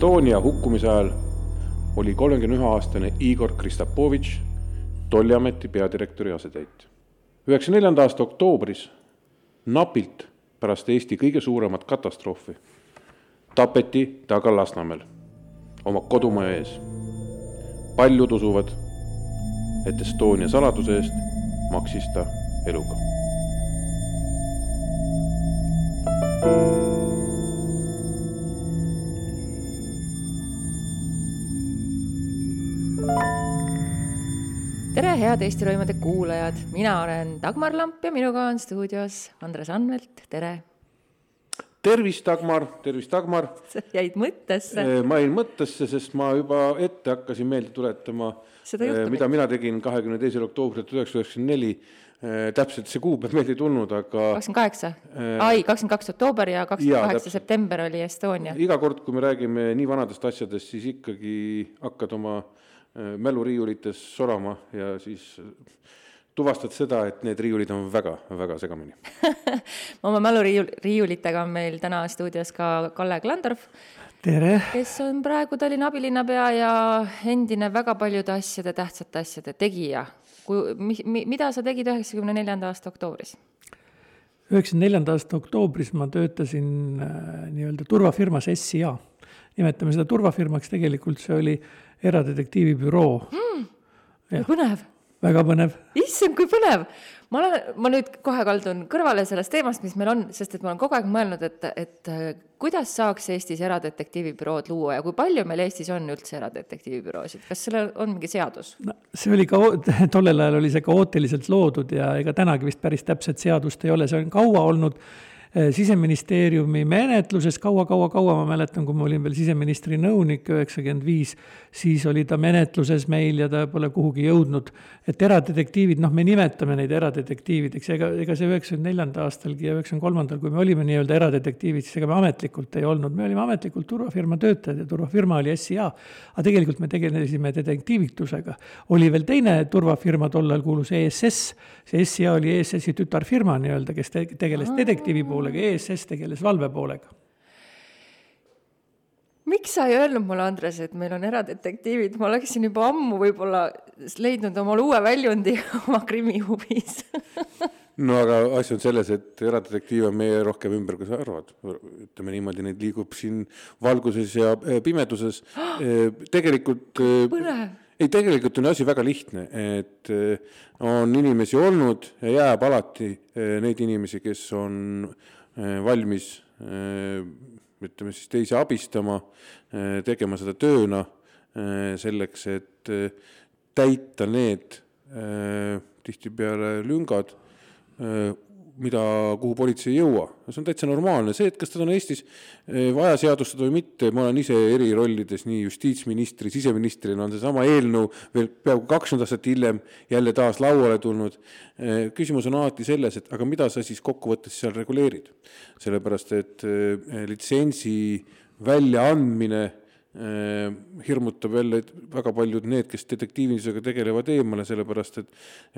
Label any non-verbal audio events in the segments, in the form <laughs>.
Estonia hukkumise ajal oli kolmekümne ühe aastane Igor Kristapovitš tolliameti peadirektori asetäitja. üheksakümne neljanda aasta oktoobris, napilt pärast Eesti kõige suuremat katastroofi, tapeti ta ka Lasnamäel oma kodumaja ees. paljud usuvad, et Estonia saladuse eest maksis ta eluga head Eesti Roimade kuulajad, mina olen Dagmar Lamp ja minuga on stuudios Andres Anvelt, tere. tervist, Dagmar, tervist, Dagmar. sa jäid mõttesse. ma jäin mõttesse, sest ma juba ette hakkasin meelde tuletama, mida mina tegin kahekümne teisel oktoobril tuhat üheksasada üheksakümmend neli täpselt see kuupäev meelde ei tulnud, aga kakskümmend kaheksa, ai, kakskümmend kaks oktoober ja kakskümmend kaheksa september oli Estonia. iga kord, kui me räägime nii vanadest asjadest, siis ikkagi hakkad oma mäluriiulites sorama ja siis tuvastad seda, et need riiulid on väga, väga segamini <laughs> oma mäluriiulitega on meil täna stuudios ka Kalle Klandorf. tere! kes on praegu Tallinna abilinnapea ja endine väga paljude asjade, tähtsate asjade tegija. kui, mi-, mida sa tegid üheksakümne neljanda aasta oktoobris? üheksakümne neljanda aasta oktoobris ma töötasin äh, nii-öelda turvafirmas SIA. nimetame seda turvafirmaks, tegelikult see oli eradetektiivibüroo mm,. kui põnev. väga põnev. issand, kui põnev. ma olen, ma nüüd kohe kaldun kõrvale sellest teemast, mis meil on, sest et ma olen kogu aeg mõelnud, et, et kuidas saaks Eestis eradetektiivibürood luua ja kui palju meil Eestis on üldse eradetektiivibüroosid, kas sellel on mingi seadus no,? see oli ka, <laughs> tollel ajal oli see kaootiliselt loodud ja ega tänagi vist päris täpset seadust ei ole, see on kaua olnud Äh, siseministeeriumi menetluses kaua-kaua-kaua, ma mäletan, kui ma olin veel siseministri nõunik üheksakümmend viis, siis oli ta menetluses meil ja ta pole kuhugi jõudnud. et eradetektiivid, noh, me nimetame neid eradetektiivideks, ega, ega see üheksakümne neljanda aastalgi ja üheksakümne kolmandal, kui me olime nii-öelda eradetektiivid, siis ega me ametlikult ei olnud, me olime ametlikult turvafirma töötajad ja turvafirma oli SIA. aga tegelikult me tegelesime detektiivitusega. oli veel teine turvafirma, tollal kuulus ESS, see SIA oli ESS-i tütarfirma nii-öelda, kes tegeles detektiivi poolega poolega, ESS tegeles valve poolega. miks sa ei öelnud mulle, Andres, et meil on eradetektiivid, ma oleksin juba ammu võib-olla leidnud omale uue väljundi <laughs> oma krimihuvis <laughs> no aga asi on selles, et eradetektiive on meie rohkem ümber, kui sa arvad. ütleme niimoodi, neid liigub siin valguses ja eh, pimeduses. Eh, <gasps> tegelikult eh, põnev ei, tegelikult on asi väga lihtne, et on inimesi olnud ja jääb alati neid inimesi, kes on valmis ütleme siis teisi abistama, tegema seda tööna selleks, et täita need tihtipeale lüngad, mida, kuhu politsei ei jõua. see on täitsa normaalne, see, et kas teda on Eestis vaja seadustada või mitte, ma olen ise eri rollides, nii justiitsministri, siseministrina on seesama eelnõu veel peaaegu kakskümmend aastat hiljem jälle taas lauale tulnud. küsimus on alati selles, et aga mida sa siis kokkuvõttes seal reguleerid. sellepärast, et litsentsi väljaandmine hirmutab jälle väga paljud need, kes detektiivindusega tegelevad eemale, sellepärast et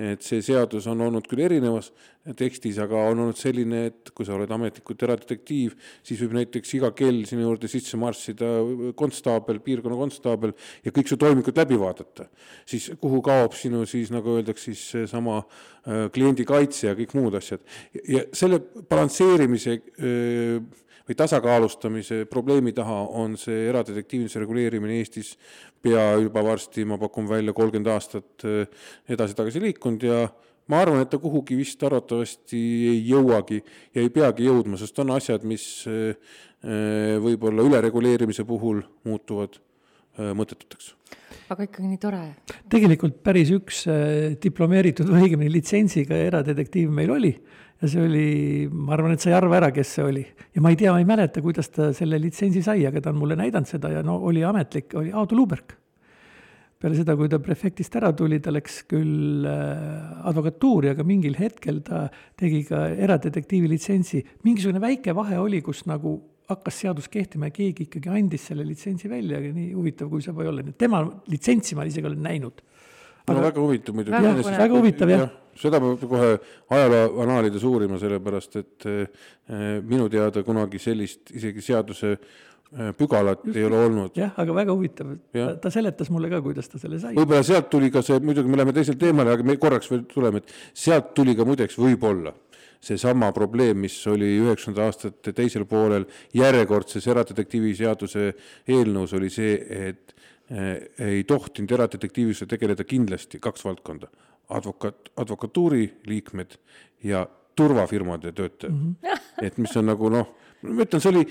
et see seadus on olnud küll erinevas tekstis, aga on olnud selline, et kui sa oled ametlikult eradetektiiv, siis võib näiteks iga kell sinu juurde sisse marssida konstaabel, piirkonna konstaabel ja kõik su toimikud läbi vaadata. siis kuhu kaob sinu siis, nagu öeldakse, siis seesama äh, kliendi kaitse ja kõik muud asjad. ja selle balansseerimise öö, äh, või tasakaalustamise probleemi taha on see eradetektiivinduse reguleerimine Eestis pea juba varsti, ma pakun välja, kolmkümmend aastat eh, edasi-tagasi liikunud ja ma arvan, et ta kuhugi vist arvatavasti ei jõuagi ja ei peagi jõudma, sest on asjad, mis eh, eh, võib-olla ülereguleerimise puhul muutuvad mõttetuteks. aga ikkagi nii tore. tegelikult päris üks diplomeeritud või õigemini litsentsiga eradetektiiv meil oli ja see oli, ma arvan, et sa ei arva ära, kes see oli. ja ma ei tea, ma ei mäleta, kuidas ta selle litsentsi sai, aga ta on mulle näidanud seda ja no oli ametlik, oli Aadu Luuberg. peale seda, kui ta prefektist ära tuli, ta läks küll äh, advokatuuri, aga mingil hetkel ta tegi ka eradetektiivi litsentsi. mingisugune väike vahe oli, kus nagu hakkas seadus kehtima ja keegi ikkagi andis selle litsentsi välja, aga nii huvitav, kui saab olla, nii et tema litsentsi ma isegi olen näinud. No aga, väga huvitav muidugi. väga, väga huvitav jah ja, seda peab kohe ajaloo annaalides uurima, sellepärast et eh, minu teada kunagi sellist isegi seaduse eh, pügalat Just, ei ole olnud. jah, aga väga huvitav, ta, ta seletas mulle ka, kuidas ta selle sai. võib-olla sealt tuli ka see, muidugi me läheme teisele teemale, aga me korraks veel tuleme, et sealt tuli ka muideks võib-olla seesama probleem, mis oli üheksakümnendate aastate teisel poolel järjekordses eradetektiivi seaduse eelnõus, oli see, et ei tohtinud eradetektiivisega tegeleda kindlasti kaks valdkonda, advokaat, advokatuuri liikmed ja turvafirmade töötajad mm. -hmm. et mis on nagu noh ma ütlen, see oli,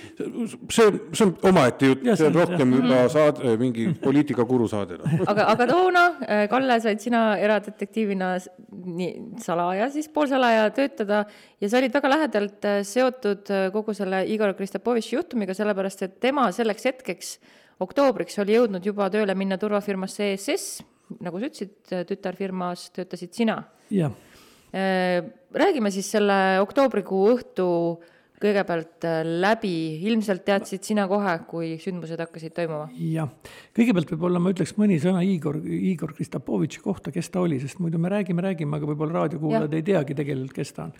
see, see on omaette jutt, see on rohkem juba mhm. saade, mingi poliitikakuru saade no.. <laughs> aga, aga toona, äh, Kalle, said sina eradetektiivina nii salaja, siis poolsalaja töötada ja sa olid väga lähedalt äh, seotud äh, kogu selle Igor Kristapovitši juhtumiga, sellepärast et tema selleks hetkeks, oktoobriks, oli jõudnud juba tööle minna turvafirmasse ESS, nagu sa ütlesid, tütarfirmas töötasid sina. jah. räägime siis selle oktoobrikuu õhtu kõigepealt äh, läbi, ilmselt teadsid sina kohe, kui sündmused hakkasid toimuma? jah, kõigepealt võib-olla ma ütleks mõni sõna Igor, Igor Kristapovitši kohta, kes ta oli, sest muidu me räägime, räägime, aga võib-olla raadiokuulajad ei teagi tegelikult, kes ta on.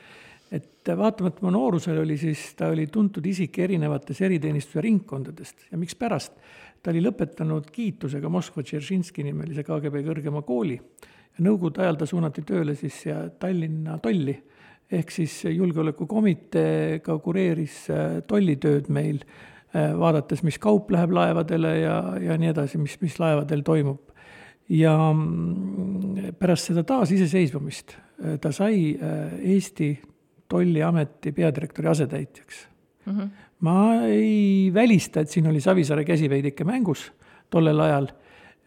et vaatamata mu noorusele oli siis, ta oli tuntud isik erinevates eriteenistuse ringkondadest ja mikspärast. Ta oli lõpetanud kiitusega Moskva Dzeržinski nimelise KGB kõrgema kooli ja nõukogude ajal ta suunati tööle siis siia Tallinna tolli ehk siis julgeolekukomiteega kureeris äh, tollitööd meil, äh, vaadates, mis kaup läheb laevadele ja, ja nii edasi, mis, mis laevadel toimub. ja mm, pärast seda taasiseseisvumist äh, ta sai Eesti Tolliameti peadirektori asetäitjaks mm. -hmm. Ma ei välista, et siin oli Savisaare käsi veidike mängus tollel ajal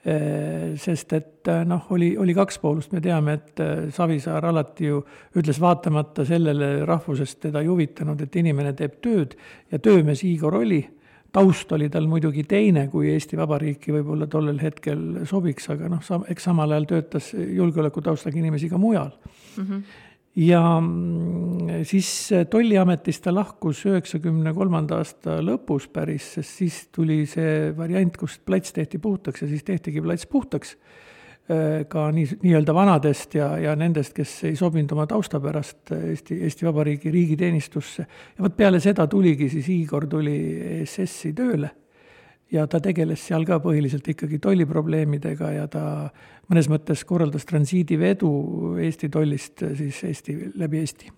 Äh, sest et äh, noh, oli, oli kaks poolust, me teame, et äh, Savisaar alati ju ütles, vaatamata sellele rahvusest teda ei huvitanud, et inimene teeb tööd ja töömees Igor oli, taust oli tal muidugi teine, kui Eesti Vabariiki võib-olla tollel hetkel sobiks, aga noh, eks samal ajal töötas julgeolekutaustaga inimesi ka mujal. Mm. -hmm ja mm, siis tolliametist ta lahkus üheksakümne kolmanda aasta lõpus päris, sest siis tuli see variant, kus plats tehti puhtaks ja siis tehtigi plats puhtaks äh, ka nii, nii-öelda vanadest ja, ja nendest, kes ei sobinud oma tausta pärast Eesti, Eesti Vabariigi riigiteenistusse. ja vot peale seda tuligi siis Igor tuli ESS-i tööle ja ta tegeles seal ka põhiliselt ikkagi tolliprobleemidega ja ta mõnes mõttes korraldas transiidivedu Eesti tollist siis Eesti, läbi Eesti.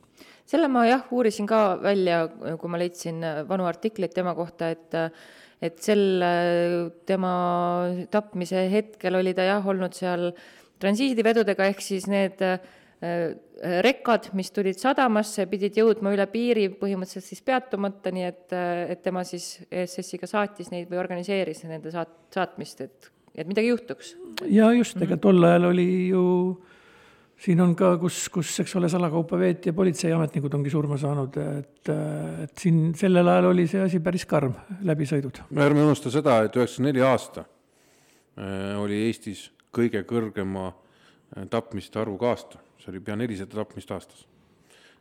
selle ma jah, uurisin ka välja, kui ma leidsin vanu artikleid tema kohta, et et sel tema tapmise hetkel oli ta jah, olnud seal transiidivedudega, ehk siis need äh, Äh, rekkad, mis tulid sadamasse, pidid jõudma üle piiri põhimõtteliselt siis peatumata, nii et, äh, et tema siis ESS-iga saatis neid või organiseeris nende saat-, saatmist, et, et midagi juhtuks. ja just, ega tol ajal oli ju siin on ka, kus, kus, eks ole, salakaupa veeti ja politseiametnikud ongi surma saanud, et, et siin sellel ajal oli see asi päris karm, läbisõidud. no ärme unusta seda, et üheksakümne neli aasta äh, oli Eestis kõige kõrgema tapmiste arvuga aasta see oli pea nelisada tapmist aastas.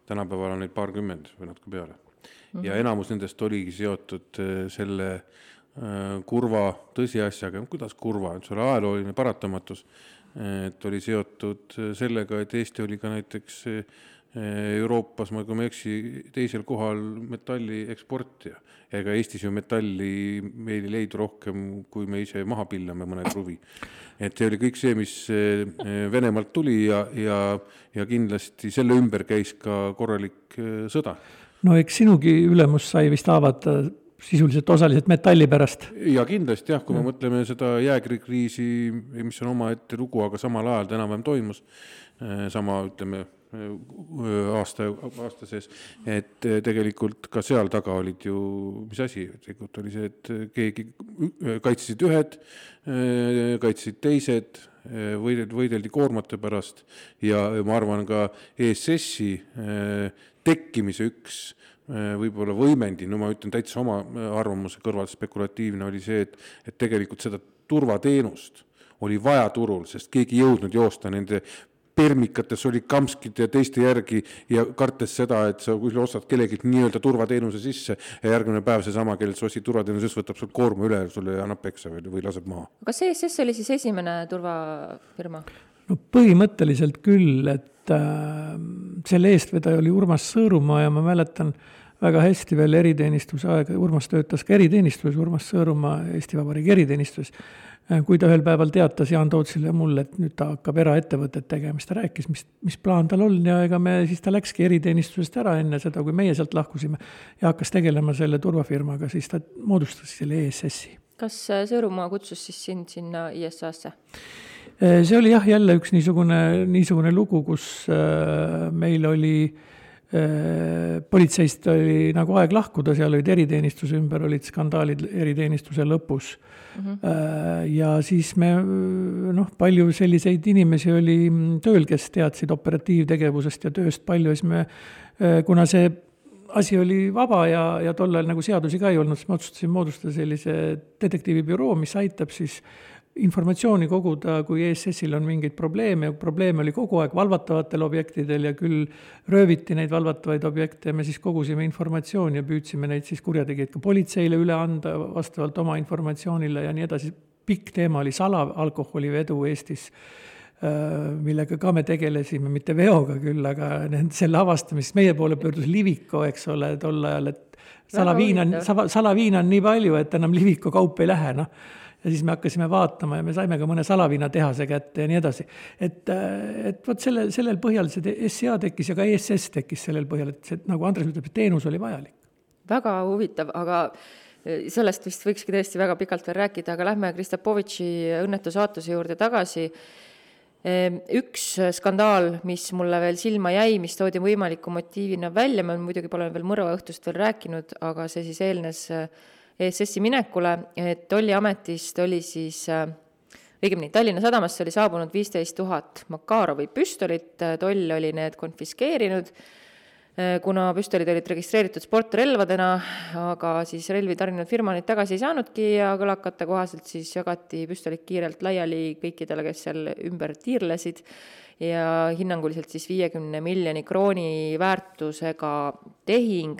tänapäeval on neid paarkümmend või natuke peale mm. -hmm. ja enamus nendest oligi seotud äh, selle äh, kurva tõsiasjaga, kuidas kurva, see oli ajalooline paratamatus, et oli seotud äh, sellega, et Eesti oli ka näiteks Euroopas, ma, kui ma ei eksi, teisel kohal metalli eksportija. ega Eestis ju metalli meil ei leidu rohkem, kui me ise maha pillame mõne kruvi et see oli kõik see, mis eh, Venemaalt tuli ja, ja, ja kindlasti selle ümber käis ka korralik sõda. no eks sinugi ülemus sai vist haavata sisuliselt osaliselt metalli pärast. ja kindlasti jah, kui me mõtleme seda jääkriisi, mis on omaette lugu, aga samal ajal ta enam-vähem toimus, sama ütleme, aasta, aasta sees, et tegelikult ka seal taga olid ju, mis asi, tegelikult oli see, et keegi, kaitsesid ühed, kaitsesid teised, võideldi, võideldi koormate pärast. Ja ma arvan ka ESS-i tekkimise üks võib-olla võimendi, no ma ütlen täitsa oma arvamuse kõrval spekulatiivne, oli see, et, et tegelikult seda turvateenust oli vaja turul, sest keegi ei jõudnud joosta nende permikate, solikamskide ja teiste järgi ja kartes seda, et sa kuskil ostad kellelgi nii-öelda turvateenuse sisse ja järgmine päev seesama, kellelt sa ostsid turvateenuse sisse, võtab sul koorma üle, sulle annab peksa või, või laseb maha. kas ESS oli siis esimene turvafirma? no põhimõtteliselt küll, et äh, selle eestvedaja oli Urmas Sõõrumaa ja ma mäletan väga hästi veel eriteenistuse aega, Urmas töötas ka eriteenistuses, Urmas Sõõrumaa Eesti Vabariigi eriteenistuses kui ta ühel päeval teatas Jaan Tootsile ja mulle, et nüüd ta hakkab eraettevõtet tegema, siis ta rääkis, mis, mis plaan tal on ja ega me, siis ta läkski eriteenistusest ära enne seda, kui meie sealt lahkusime ja hakkas tegelema selle turvafirmaga, siis ta moodustas selle ESS-i. kas äh, Sõõrumaa kutsus siis sind sinna ISA-sse? Äh, see oli jah, jälle üks niisugune, niisugune lugu, kus meil oli politseist oli nagu aeg lahkuda, seal olid eriteenistuse ümber olid skandaalid eriteenistuse lõpus mm. -hmm. ja siis me noh, palju selliseid inimesi oli tööl, kes teadsid operatiivtegevusest ja tööst palju, siis me, äh, kuna see asi oli vaba ja, ja tol ajal nagu seadusi ka ei olnud, siis ma otsustasin moodustada sellise detektiivibüroo, mis aitab siis äh, informatsiooni koguda, kui ESS-il on mingeid probleeme, probleeme oli kogu aeg valvatavatel objektidel ja küll rööviti neid valvatavaid objekte ja me siis kogusime informatsiooni ja püüdsime neid siis kurjategijaid ka politseile üle anda vastavalt oma informatsioonile ja nii edasi. pikk teema oli salaalkoholivedu Eestis, äh, millega ka me tegelesime, mitte veoga küll, aga selle avastamist, meie poole pöördus Liviko, eks ole, tol ajal, et salaviina on, salaviina on nii palju, et enam Liviko kaup ei lähe, noh ja siis me hakkasime vaatama ja me saime ka mõne salaviinatehase kätte ja nii edasi. et, äh, et vot selle, sellel põhjal see SCA tekkis ja ka ESS tekkis sellel põhjal, et see, nagu Andres ütleb, teenus oli vajalik. väga huvitav, aga äh, sellest vist võikski tõesti väga pikalt veel rääkida, aga lähme Kristapovitši õnnetu saatuse juurde tagasi. Ehm, üks skandaal, mis mulle veel silma jäi, mis toodi võimaliku motiivina välja, me muidugi pole veel Mõrva õhtust veel rääkinud, aga see siis eelnes äh, ESS-i minekule, et tolliametist oli siis äh, õigemini Tallinna sadamasse oli saabunud viisteist tuhat Makarovi püstolit, toll oli need konfiskeerinud, äh, kuna püstolid olid registreeritud sportrelvadena, aga siis relvi tarninud firma neid tagasi ei saanudki ja kõlakate kohaselt siis jagati püstolid kiirelt laiali kõikidele, kes seal ümber tiirlesid ja hinnanguliselt siis viiekümne miljoni krooni väärtusega tehing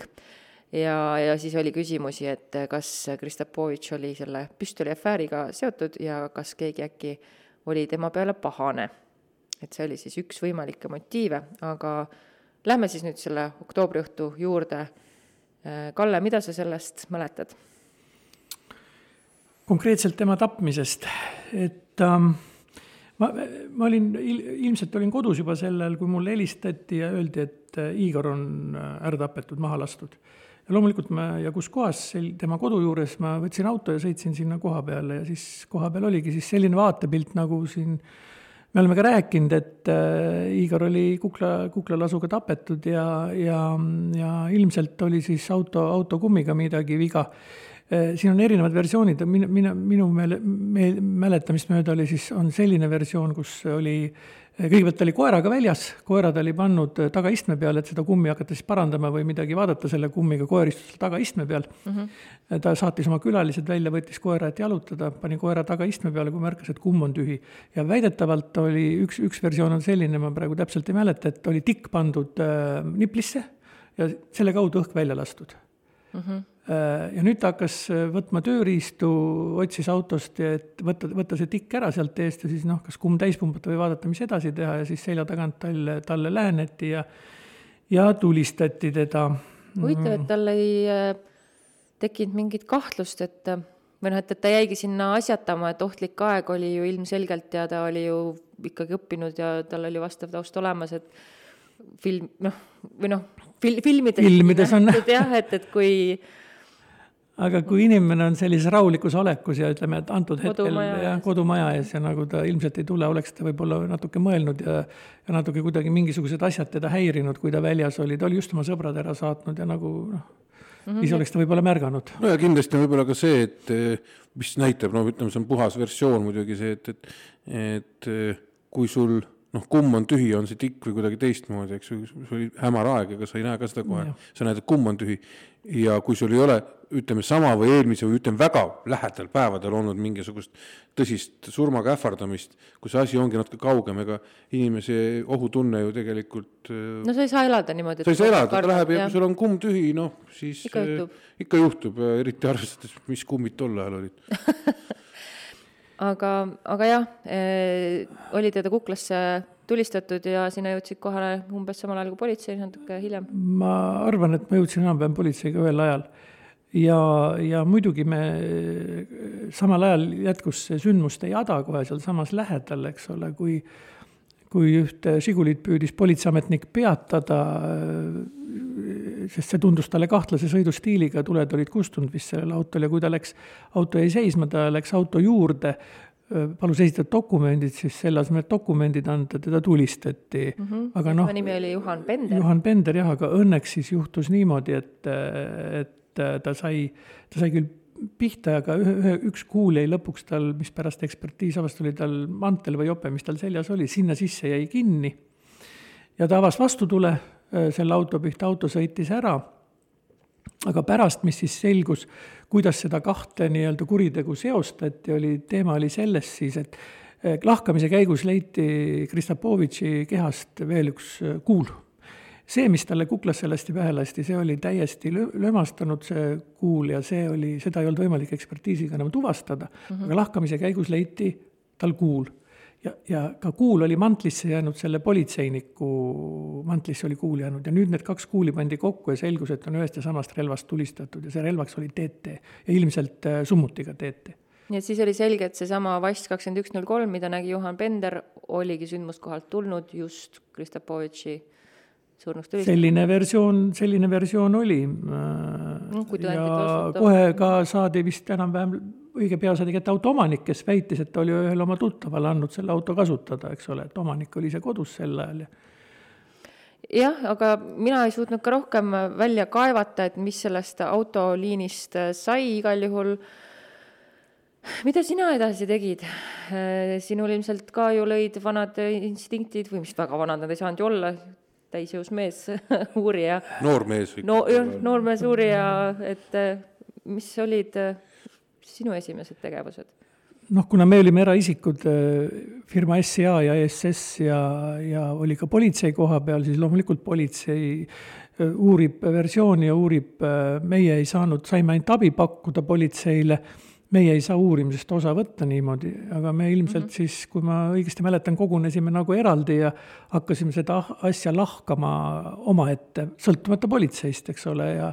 ja, ja siis oli küsimusi, et kas Kristapovitš oli selle püstoliafääriga seotud ja kas keegi äkki oli tema peale pahane. et see oli siis üks võimalikke motiive, aga lähme siis nüüd selle oktoobriõhtu juurde. Kalle, mida sa sellest mäletad? konkreetselt tema tapmisest, et ähm, ma, ma olin, ilmselt olin kodus juba sellel, kui mulle helistati ja öeldi, et Igor on äh, ära tapetud, maha lastud ja loomulikult ma ja kus kohas, tema kodu juures ma võtsin auto ja sõitsin sinna koha peale ja siis koha peal oligi siis selline vaatepilt, nagu siin me oleme ka rääkinud, et äh, Igor oli Kukla, Kuklalasuga tapetud ja, ja, ja ilmselt oli siis auto, auto kummiga midagi viga. Siin on erinevad versioonid, minu, minu, minu meele, me, mäletamist mööda oli siis, on selline versioon, kus oli kõigepealt oli koeraga väljas, koera ta oli pannud tagaistme peale, et seda kummi hakata siis parandama või midagi vaadata selle kummiga, koer istus tagaistme peal mm. -hmm. ta saatis oma külalised välja, võttis koera, et jalutada, pani koera tagaistme peale, kui märkas, et kumm on tühi. ja väidetavalt oli üks, üks versioon on selline, ma praegu täpselt ei mäleta, et oli tikk pandud äh, niplisse ja selle kaudu õhk välja lastud mm. -hmm Äh, ja nüüd ta hakkas äh, võtma tööriistu, otsis autost, et võtta, võtta see tikk ära sealt eest ja siis noh, kas kumm täis pumbata või vaadata, mis edasi teha ja siis selja tagant talle, talle läheneti ja, ja tulistati teda. huvitav, et tal ei äh, tekkinud mingit kahtlust, et või noh, et, et ta jäigi sinna asjatama, et ohtlik aeg oli ju ilmselgelt ja ta oli ju ikkagi õppinud ja tal oli vastav taust olemas, et film, noh, või noh, fil-, filmides filmides on <laughs> jah, et, et kui aga kui inimene on sellises rahulikus olekus ja ütleme, et antud hetkel Kodumaja jah, ees. kodumaja ees ja nagu ta ilmselt ei tule, oleks ta võib-olla natuke mõelnud ja ja natuke kuidagi mingisugused asjad teda häirinud, kui ta väljas oli, ta oli just oma sõbrad ära saatnud ja nagu noh, siis oleks ta võib-olla märganud. no ja kindlasti on võib-olla ka see, et mis näitab, no ütleme, see on puhas versioon muidugi see, et, et, et kui sul noh, kumm on tühi, on see tikk või kuidagi teistmoodi, eks ju, sul oli hämar aeg, ega sa ei näe ka seda kohe, sa näed, et kumm on tühi. ja kui sul ei ole, ütleme sama või eelmise või ütleme väga lähedal päevadel olnud mingisugust tõsist surmaga ähvardamist, kui see asi ongi natuke kaugem, ega inimese ohutunne ju tegelikult eh, no sa ei saa elada niimoodi. sa ei saa elada, ta läheb ja kui sul on kumm tühi, noh, siis Ikka eh, juhtub. ikka juhtub eriti arvestades, mis kummid tol ajal olid. <laughs> aga, aga jah eh,, oli teda kuklasse tulistatud ja sinna jõudsid kohale umbes samal ajal kui politsei, natuke hiljem. ma arvan, et ma jõudsin enam-vähem politseiga ühel ajal. ja, ja muidugi me, samal ajal jätkus see sündmuste jada kohe sealsamas lähedal, eks ole, kui kui ühte Žigulit püüdis politseiametnik peatada, sest see tundus talle kahtlase sõidustiiliga, tuled olid kustunud vist sellel autol ja kui ta läks, auto jäi seisma, ta läks auto juurde, palus esitada dokumendid, siis selle asemel, et dokumendid anda, teda tulistati mm. -hmm. aga noh, tema nimi oli Juhan Pender. Juhan Pender jah, aga õnneks siis juhtus niimoodi, et, et ta sai, ta sai küll pihta, aga ühe, ühe, üks kuul jäi lõpuks tal, mis pärast ekspertiis avastas, oli tal mantel või jope, mis tal seljas oli, sinna sisse jäi kinni. ja ta avas vastutule selle auto pihta, auto sõitis ära. aga pärast, mis siis selgus, kuidas seda kahte nii-öelda kuritegu seostati, oli, teema oli selles siis, et lahkamise käigus leiti Kristapovitši kehast veel üks kuul see, mis talle kuklasse lasti, pähe lasti, see oli täiesti lö-, lömastanud, see kuul, ja see oli, seda ei olnud võimalik ekspertiisiga enam tuvastada mm, -hmm. aga lahkamise käigus leiti tal kuul. Ja, ja ka kuul oli mantlisse jäänud, selle politseiniku mantlisse oli kuul jäänud. Ja nüüd need kaks kuuli pandi kokku ja selgus, et on ühest ja samast relvast tulistatud. Ja see relvaks oli TT ja ilmselt summutiga TT nii et siis oli selge, et seesama Vass kakskümmend üks null kolm, mida nägi Juhan Pender, oligi sündmuskohalt tulnud just Kristapovitši surnuks tuli. selline versioon, selline versioon oli. No,. ja kohe ka saadi vist enam-vähem, õige pea saadi kätte auto omanik, kes väitis, et ta oli ühele oma tuttavale andnud selle auto kasutada, eks ole, et omanik oli ise kodus sel ajal ja jah, aga mina ei suutnud ka rohkem välja kaevata, et mis sellest autoliinist sai, igal juhul mida sina edasi tegid? sinul ilmselt ka ju lõid vanad instinktid või mis väga vanad nad ei saanud ju olla, täisjõus mees uurija. noormees. no jah, noormees uurija, et mis olid sinu esimesed tegevused? noh, kuna me olime eraisikud, firma SCA ja ESS ja, ja oli ka politsei koha peal, siis loomulikult politsei uurib versiooni ja uurib, meie ei saanud, saime ainult abi pakkuda politseile meie ei saa uurimisest osa võtta niimoodi, aga me ilmselt mm -hmm. siis, kui ma õigesti mäletan, kogunesime nagu eraldi ja hakkasime seda asja lahkama omaette, sõltumata politseist, eks ole, ja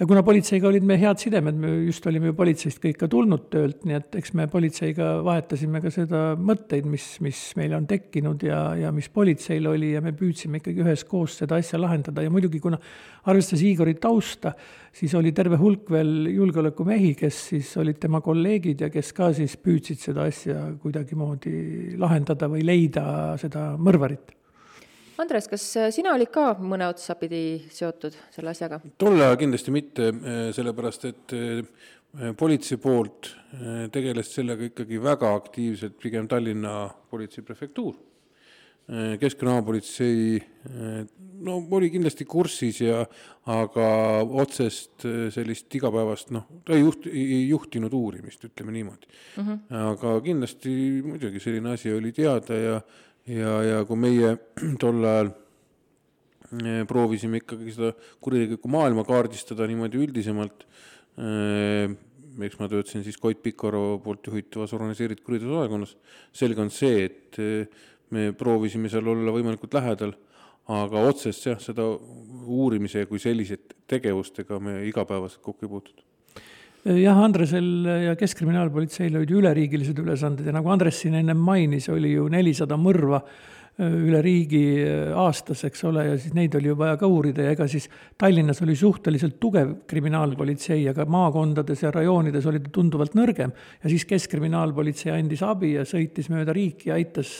ja kuna politseiga olid meil head sidemed, me just olime ju politseist kõik ka tulnud töölt, nii et eks me politseiga vahetasime ka seda mõtteid, mis, mis meil on tekkinud ja, ja mis politseil oli ja me püüdsime ikkagi üheskoos seda asja lahendada. Ja muidugi, kuna arvestades Igori tausta, siis oli terve hulk veel julgeolekumehi, kes siis olid tema kolleegid ja kes ka siis püüdsid seda asja kuidagimoodi lahendada või leida seda mõrvarit Andres, kas sina olid ka mõne otsa pidi seotud selle asjaga? tol ajal kindlasti mitte, sellepärast et politsei poolt tegeles sellega ikkagi väga aktiivselt pigem Tallinna politseiprefektuur. keskkriminaalpolitsei no oli kindlasti kursis ja aga otsest sellist igapäevast noh, ta ei juht-, ei juhtinud uurimist, ütleme niimoodi mm. -hmm. aga kindlasti muidugi selline asi oli teada ja ja, ja kui meie <clears throat> tol ajal proovisime ikkagi seda kuritegelikku maailma kaardistada niimoodi üldisemalt, eks ma töötasin siis Koit Pikaro poolt juhitavas organiseeritud kuriteosakonnas, selge on see, et me proovisime seal olla võimalikult lähedal, aga otsest jah, seda uurimise kui sellise tegevustega me igapäevaselt kokku ei puutunud jah, Andresel ja Keskkriminaalpolitseil olid üleriigilised ülesanded ja nagu Andres siin ennem mainis, oli ju nelisada mõrva üle riigi aastas, eks ole, ja siis neid oli ju vaja ka uurida ja ega siis Tallinnas oli suhteliselt tugev kriminaalpolitsei, aga maakondades ja rajoonides oli ta tunduvalt nõrgem. ja siis Keskkriminaalpolitsei andis abi ja sõitis mööda riiki ja aitas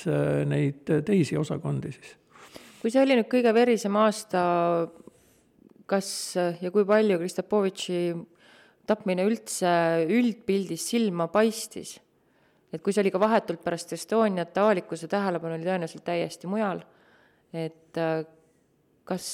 neid teisi osakondi siis. kui see oli nüüd kõige verisem aasta, kas ja kui palju Kristapovitši tapmine üldse üldpildis silma paistis? et kui see oli ka vahetult pärast Estoniat, avalikkuse tähelepanu oli tõenäoliselt täiesti mujal, et äh, kas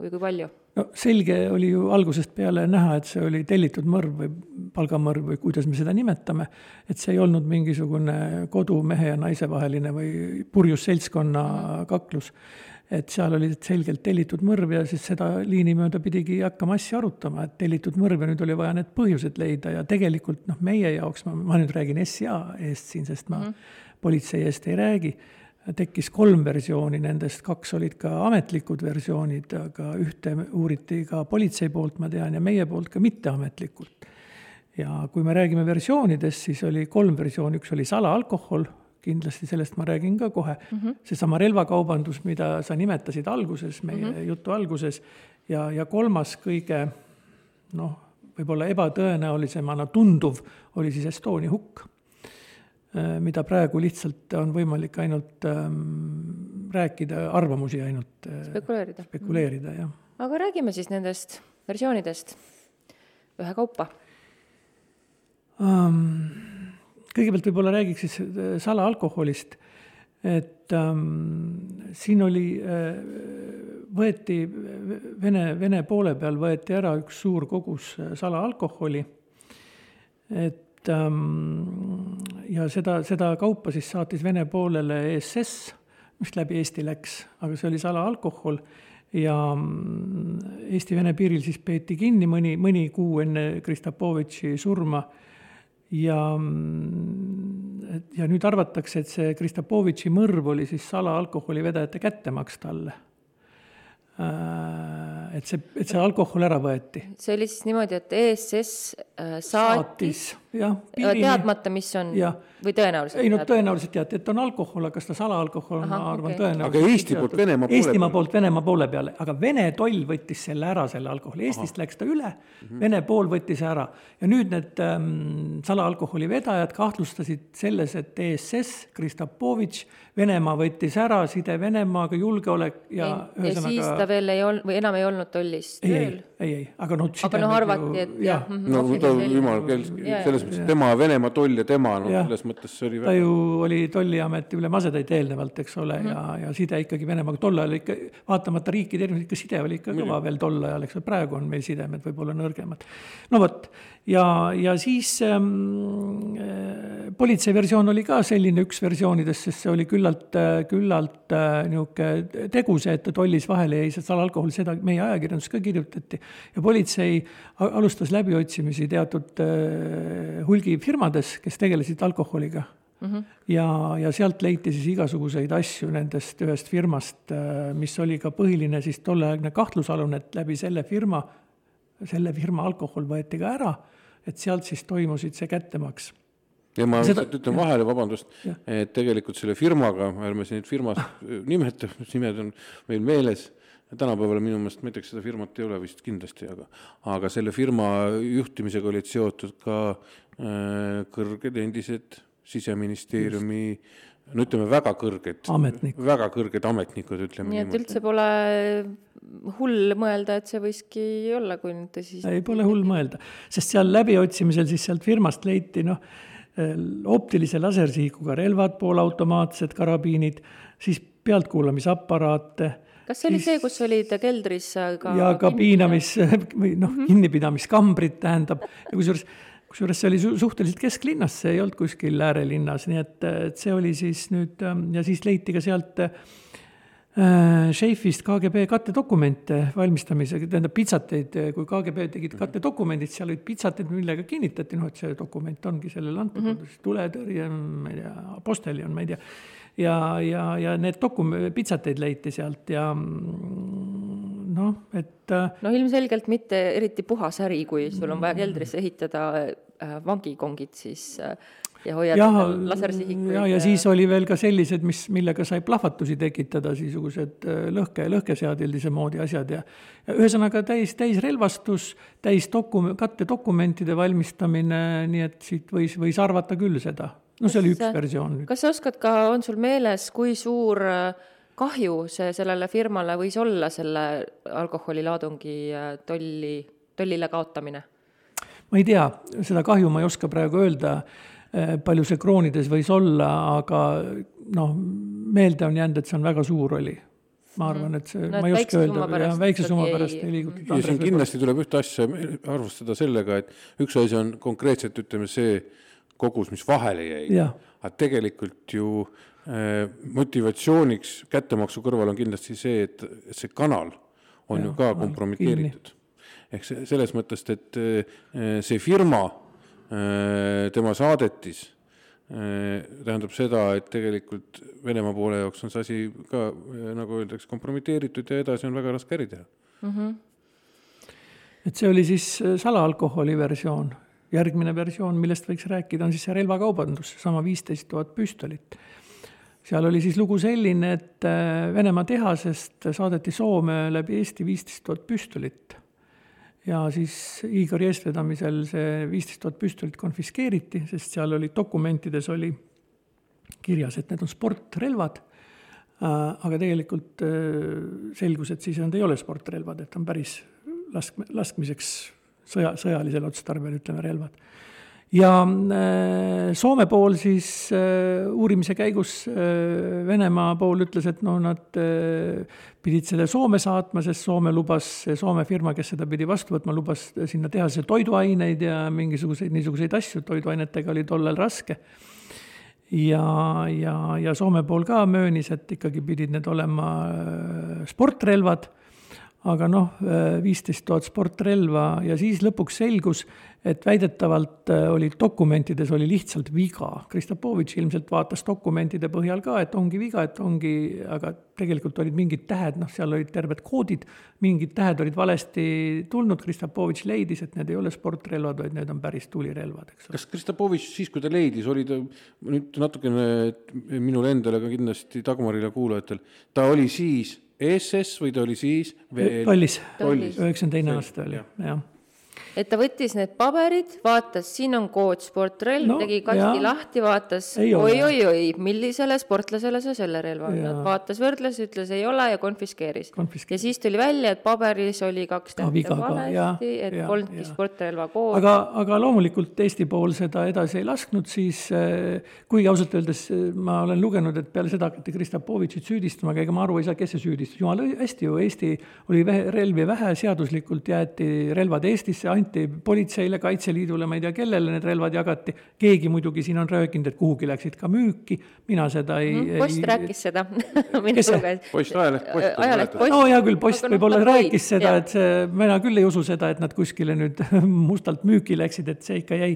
või kui palju? no selge oli ju algusest peale näha, et see oli tellitud mõrv või palgamõrv või kuidas me seda nimetame, et see ei olnud mingisugune kodumehe ja naise vaheline või purjus seltskonna kaklus et seal oli selgelt tellitud mõrv ja siis seda liini mööda pidigi hakkama asja arutama, et tellitud mõrv ja nüüd oli vaja need põhjused leida ja tegelikult noh, meie jaoks, ma, ma nüüd räägin SCA eest siin, sest ma mm -hmm. politsei eest ei räägi, tekkis kolm versiooni, nendest kaks olid ka ametlikud versioonid, aga ühte uuriti ka politsei poolt, ma tean, ja meie poolt ka mitteametlikult. ja kui me räägime versioonidest, siis oli kolm versiooni, üks oli salaalkohol kindlasti sellest ma räägin ka kohe. Mm -hmm.. seesama relvakaubandus, mida sa nimetasid alguses, meie mm -hmm. jutu alguses, ja, ja kolmas kõige noh, võib-olla ebatõenäolisemana tunduv oli siis Estonia hukk, äh, mida praegu lihtsalt on võimalik ainult ähm, rääkida, arvamusi ainult äh, spekuleerida, spekuleerida, jah. aga räägime siis nendest versioonidest ühekaupa um, kõigepealt võib-olla räägiks siis salaalkoholist, et ähm, siin oli äh,, võeti Vene, Vene poole peal võeti ära üks suur kogus äh, salaalkoholi, et ähm, ja seda, seda kaupa siis saatis Vene poolele ESS, mis läbi Eesti läks, aga see oli salaalkohol. Ja mm, Eesti-Vene piiril siis peeti kinni mõni, mõni kuu enne Kristapovitši surma ja, ja nüüd arvatakse, et see Kristapovitši mõrv oli siis salaalkoholivedajate kättemaks talle Äh, et see, et see alkohol ära võeti. see oli siis niimoodi, et ESS äh, saatis, saatis jah, teadmata, mis on ja. või tõenäoliselt? ei no tõenäoliselt teati, et on alkohol, aga kas ta salaalkohol on, ma arvan okay., tõenäoliselt. aga Eesti poolt Venemaa poole Eestimaa poolt Venemaa poole peale, aga Vene toll võttis selle ära, selle alkoholi, Eestist Aha. läks ta üle mm, -hmm. Vene pool võttis ära ja nüüd need ähm, salaalkoholi vedajad kahtlustasid selles, et ESS, Kristapovitš, Venemaa võttis ära side Venemaaga, julgeolek ja ei, ühesõnaga. ja siis ta veel ei olnud või enam ei olnud tollis tööl? ei, ei, aga noh. aga noh, arvati, et jah. no ta jumal, selles mõttes tema Venemaa toll ja tema, noh, selles mõttes see oli. ta ju oli tolliameti ülemasetäit eelnevalt, eks ole mm, -hmm. ja, ja side ikkagi Venemaaga tol ajal ikka, vaatamata riikide erinevused, ikka side oli ikka kõva veel tol ajal, eks ole, praegu on meil sidemed võib-olla nõrgemad. no vot ja, ja siis ähm, äh, politsei versioon oli ka selline üks versioonidest, sest see oli küllalt, äh, küllalt äh, niisugune tegus, et tollis vahele jäi see salalkohol, seda meie ajakirjanduses ka kirjutati. ja politsei alustas läbiotsimisi teatud äh, hulgifirmades, kes tegelesid alkoholiga Mm -hmm. ja, ja sealt leiti siis igasuguseid asju nendest ühest firmast, mis oli ka põhiline siis tolleaegne kahtlusalune, et läbi selle firma, selle firma alkohol võeti ka ära et sealt siis toimusid see kättemaks. Ja ma Seda, ütlen vahele, vabandust, et tegelikult selle firmaga, ärme siin neid firmast <laughs> nimeta, nimed on meil meeles, tänapäeval minu meelest, ma ei tea, kas seda firmat ei ole vist kindlasti, aga aga selle firma juhtimisega olid seotud ka äh, kõrged endised siseministeeriumi Just no ütleme, väga kõrged, väga kõrged ametnikud, ütleme nii et üldse pole hull mõelda, et see võiski olla, kui nüüd tõsi. ei, pole hull mõelda, sest seal läbiotsimisel siis sealt firmast leiti noh, optilise lasersihikuga relvad, poolautomaatsed karabiinid, siis pealtkuulamisaparaate kas see oli see, kus olid keldris ka ja ka piinamis või noh -hmm., kinnipidamiskambrid tähendab ja kusjuures kusjuures see oli su suhteliselt kesklinnas, see ei olnud kuskil äärelinnas, nii et, et see oli siis nüüd ähm, ja siis leiti ka sealt äh, Šeifist KGB kattedokumente valmistamisega, tähendab pitsateid, kui KGB tegid kattedokumendid, seal olid pitsateid, millega kinnitati, noh, et see dokument ongi sellele antud mm, -hmm. tuletõrje, ma ei tea, posteljon, ma ei tea. Ja, ja, ja need dokum-, pitsateid leiti sealt ja mm, noh, et. Äh, no ilmselgelt mitte eriti puhas äri, kui sul on vaja keldrisse ehitada äh, vangikongid, siis äh, ja hoiad lasersihikuid ja, ja siis oli veel ka sellised, mis, millega sai plahvatusi tekitada, niisugused lõhke, lõhkeseadildise moodi asjad ja ja ühesõnaga täis, täisrelvastus, täis dokum-, kattedokumentide valmistamine, nii et siit võis, võis arvata küll seda. No see oli üks Kas- versioon. kas sa oskad ka, on sul meeles, kui suur äh, kahju see sellele firmale võis olla, selle alkoholilaadungi äh, tolli, tollile kaotamine? ma ei tea, seda kahju ma ei oska praegu öelda, palju see kroonides võis olla, aga noh, meelde on jäänud, et see on väga suur oli. ma arvan, et see No ma ei oska öelda, jah, väikse summa pärast ei- liigutud. ja siin kindlasti tuleb ühte asja arvestada sellega, et üks asi on konkreetselt, ütleme, see kogus, mis vahele jäi. Aga tegelikult ju äh, motivatsiooniks kättemaksu kõrval on kindlasti see, et see kanal on ja, ju ka kompromiteeritud. ehk see, selles mõttes, et äh, see firma äh,, tema saadetis äh, tähendab seda, et tegelikult Venemaa poole jaoks on see asi ka, nagu öeldakse, kompromiteeritud ja edasi on väga raske äri teha. et see oli siis salaalkoholi versioon. Järgmine versioon, millest võiks rääkida, on siis see relvakaubandus, seesama viisteist tuhat püstolit. seal oli siis lugu selline, et äh, Venemaa tehasest saadeti Soome läbi Eesti viisteist tuhat püstolit. ja siis Igori eestvedamisel see viisteist tuhat püstolit konfiskeeriti, sest seal oli dokumentides oli kirjas, et need on sportrelvad aga tegelikult äh, selgus, et siis nad ei ole sportrelvad, et on päris lask-, laskmiseks sõja, sõjalisel otstarbel, ütleme, relvad. ja äh, Soome pool siis äh, uurimise käigus Venemaa pool ütles, et no nad pidid selle Soome saatma, sest Soome lubas, Soome firma, kes seda pidi vastu võtma, lubas sinna tehase toiduaineid ja mingisuguseid niisuguseid asju, toiduainetega oli tollal raske. Ja, ja, ja Soome pool ka möönis, et ikkagi pidid need olema äh, sportrelvad, aga noh, viisteist tuhat sportrelva ja siis lõpuks selgus, et väidetavalt äh, oli dokumentides oli lihtsalt viga. Kristapovitš ilmselt vaatas dokumentide põhjal ka, et ongi viga, et ongi, aga tegelikult olid mingid tähed, noh, seal olid terved koodid, mingid tähed olid valesti tulnud, Kristapovitš leidis, et need ei ole sportrelvad, vaid need on päris tulirelvad, eks ole. kas Kristapovitš siis, kui ta leidis, oli ta nüüd natukene minule endale ka kindlasti Dagmarile kuulajatel, ta oli siis ESS või ta oli siis veel tollis, Tollis. üheksakümne teine aasta oli, jah et ta võttis need paberid, vaatas, siin on kood sportrelv No, tegi kasti jaa. lahti, vaatas oi-oi-oi, millisele sportlasele sa selle relva annad, vaatas, võrdles, ütles ei ole ja konfiskeeris. Konfiskeeris. ja siis tuli välja, et paberis oli kaks Ka tähte valesti, et polnudki sportrelva kood. aga, aga loomulikult Eesti pool seda edasi ei lasknud, siis eh, kuigi ausalt öeldes eh, ma olen lugenud, et peale seda hakati Kristapovitšit süüdistama, aga ega ma aru ei saa, kes see süüdistas, jumala hästi ju, Eesti oli vähe, relvi vähe, seaduslikult jäeti relvad Eestisse, anti politseile, Kaitseliidule, ma ei tea, kellele need relvad jagati, keegi muidugi siin on röökinud, et kuhugi läksid ka müüki, mina seda ei Mhm, post ei, rääkis seda <laughs> minu Kes see? luges. Post, ajaleht Post ajaleht? Post. no hea küll, Post Aga noh, võib-olla rääkis seda, et see, mina küll ei usu seda, et nad kuskile nüüd <laughs> mustalt müüki läksid, et see ikka jäi,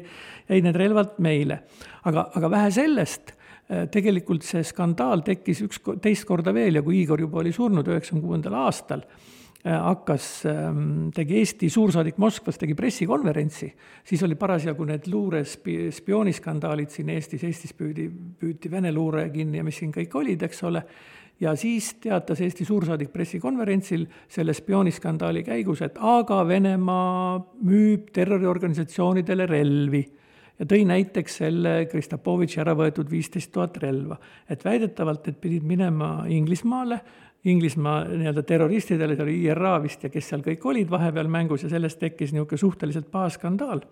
jäi need relvad meile. aga, aga vähe sellest, tegelikult see skandaal tekkis üks, teist korda veel ja kui Igor juba oli surnud üheksakümne kuuendal aastal, hakkas, tegi Eesti suursaadik Moskvas, tegi pressikonverentsi, siis oli parasjagu need luure spi-, spiooniskandaalid siin Eestis, Eestis püüdi, püüti Vene luure kinni ja mis siin kõik olid, eks ole, ja siis teatas Eesti suursaadik pressikonverentsil selle spiooniskandaali käigus, et aga Venemaa müüb terroriorganisatsioonidele relvi. Ja tõi näiteks selle Kristapovitši ära võetud viisteist tuhat relva. et väidetavalt, et pidid minema Inglismaale, Inglismaa nii-öelda terroristidele, see oli IRA vist ja kes seal kõik olid vahepeal mängus ja sellest tekkis niisugune suhteliselt paha skandaal.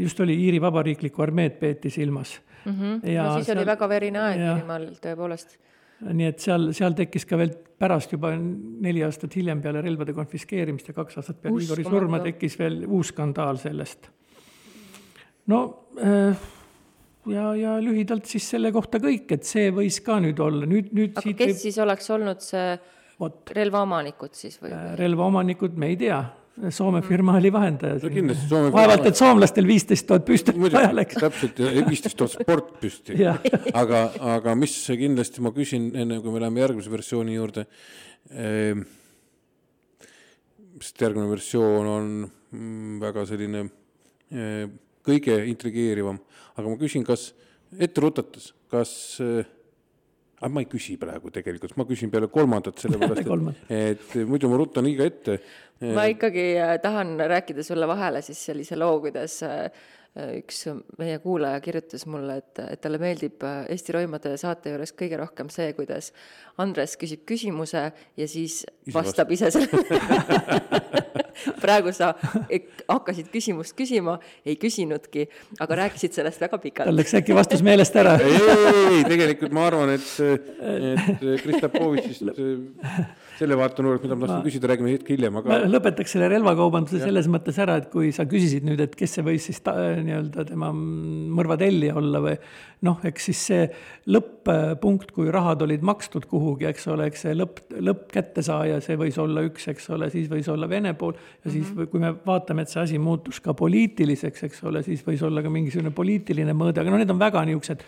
just oli Iiri Vabariiklikku armeed peeti silmas mm. -hmm. no siis seal... oli väga verine aeg. Iirimaal tõepoolest. nii et seal, seal tekkis ka veel pärast juba neli aastat hiljem peale relvade konfiskeerimist ja kaks aastat peale Igori surma tekkis veel uus skandaal sellest. no äh, ja, ja lühidalt siis selle kohta kõik, et see võis ka nüüd olla, nüüd, nüüd aga kes võib... siis oleks olnud see Vot. relvaomanikud siis või? relvaomanikud me ei tea, Soome firma oli vahendaja no kindlasti Soome vaevalt, et soomlastel viisteist tuhat püstolit vaja läks. täpselt, viisteist tuhat sportpüsti. <laughs> Aga, aga mis kindlasti ma küsin, enne kui me läheme järgmise versiooni juurde ehm,, sest järgmine versioon on mm, väga selline eh, kõige intrigeerivam, aga ma küsin, kas ette rutates, kas äh, aga ma ei küsi praegu tegelikult, ma küsin peale kolmandat, sellepärast et, <laughs> et muidu ma ruttan liiga ette. ma ikkagi äh, tahan rääkida sulle vahele siis sellise loo, kuidas äh, üks meie kuulaja kirjutas mulle, et, et talle meeldib äh, Eesti Roimade saate juures kõige rohkem see, kuidas Andres küsib küsimuse ja siis ise vastab ise sellele <laughs> praegu sa hakkasid küsimust küsima, ei küsinudki, aga rääkisid sellest väga pikalt. tal läks äkki vastus meelest ära ei, ei, ei, tegelikult ma arvan, et, et Kristapovitšist selle vaatenurgast, mida ma tahtsin küsida, räägime hetk hiljem, aga. ma lõpetaks selle relvakaubanduse selles mõttes ära, et kui sa küsisid nüüd, et kes see võis siis ta, nii-öelda tema mõrva tellija olla või noh, eks siis see lõpp-punkt, kui rahad olid makstud kuhugi, eks ole, eks see lõpp, lõppkättesaaja, see võis olla üks, eks ole, siis võis olla Vene pool ja siis mm -hmm. kui me vaatame, et see asi muutus ka poliitiliseks, eks ole, siis võis olla ka mingisugune poliitiline mõõde, aga no need on väga niisugused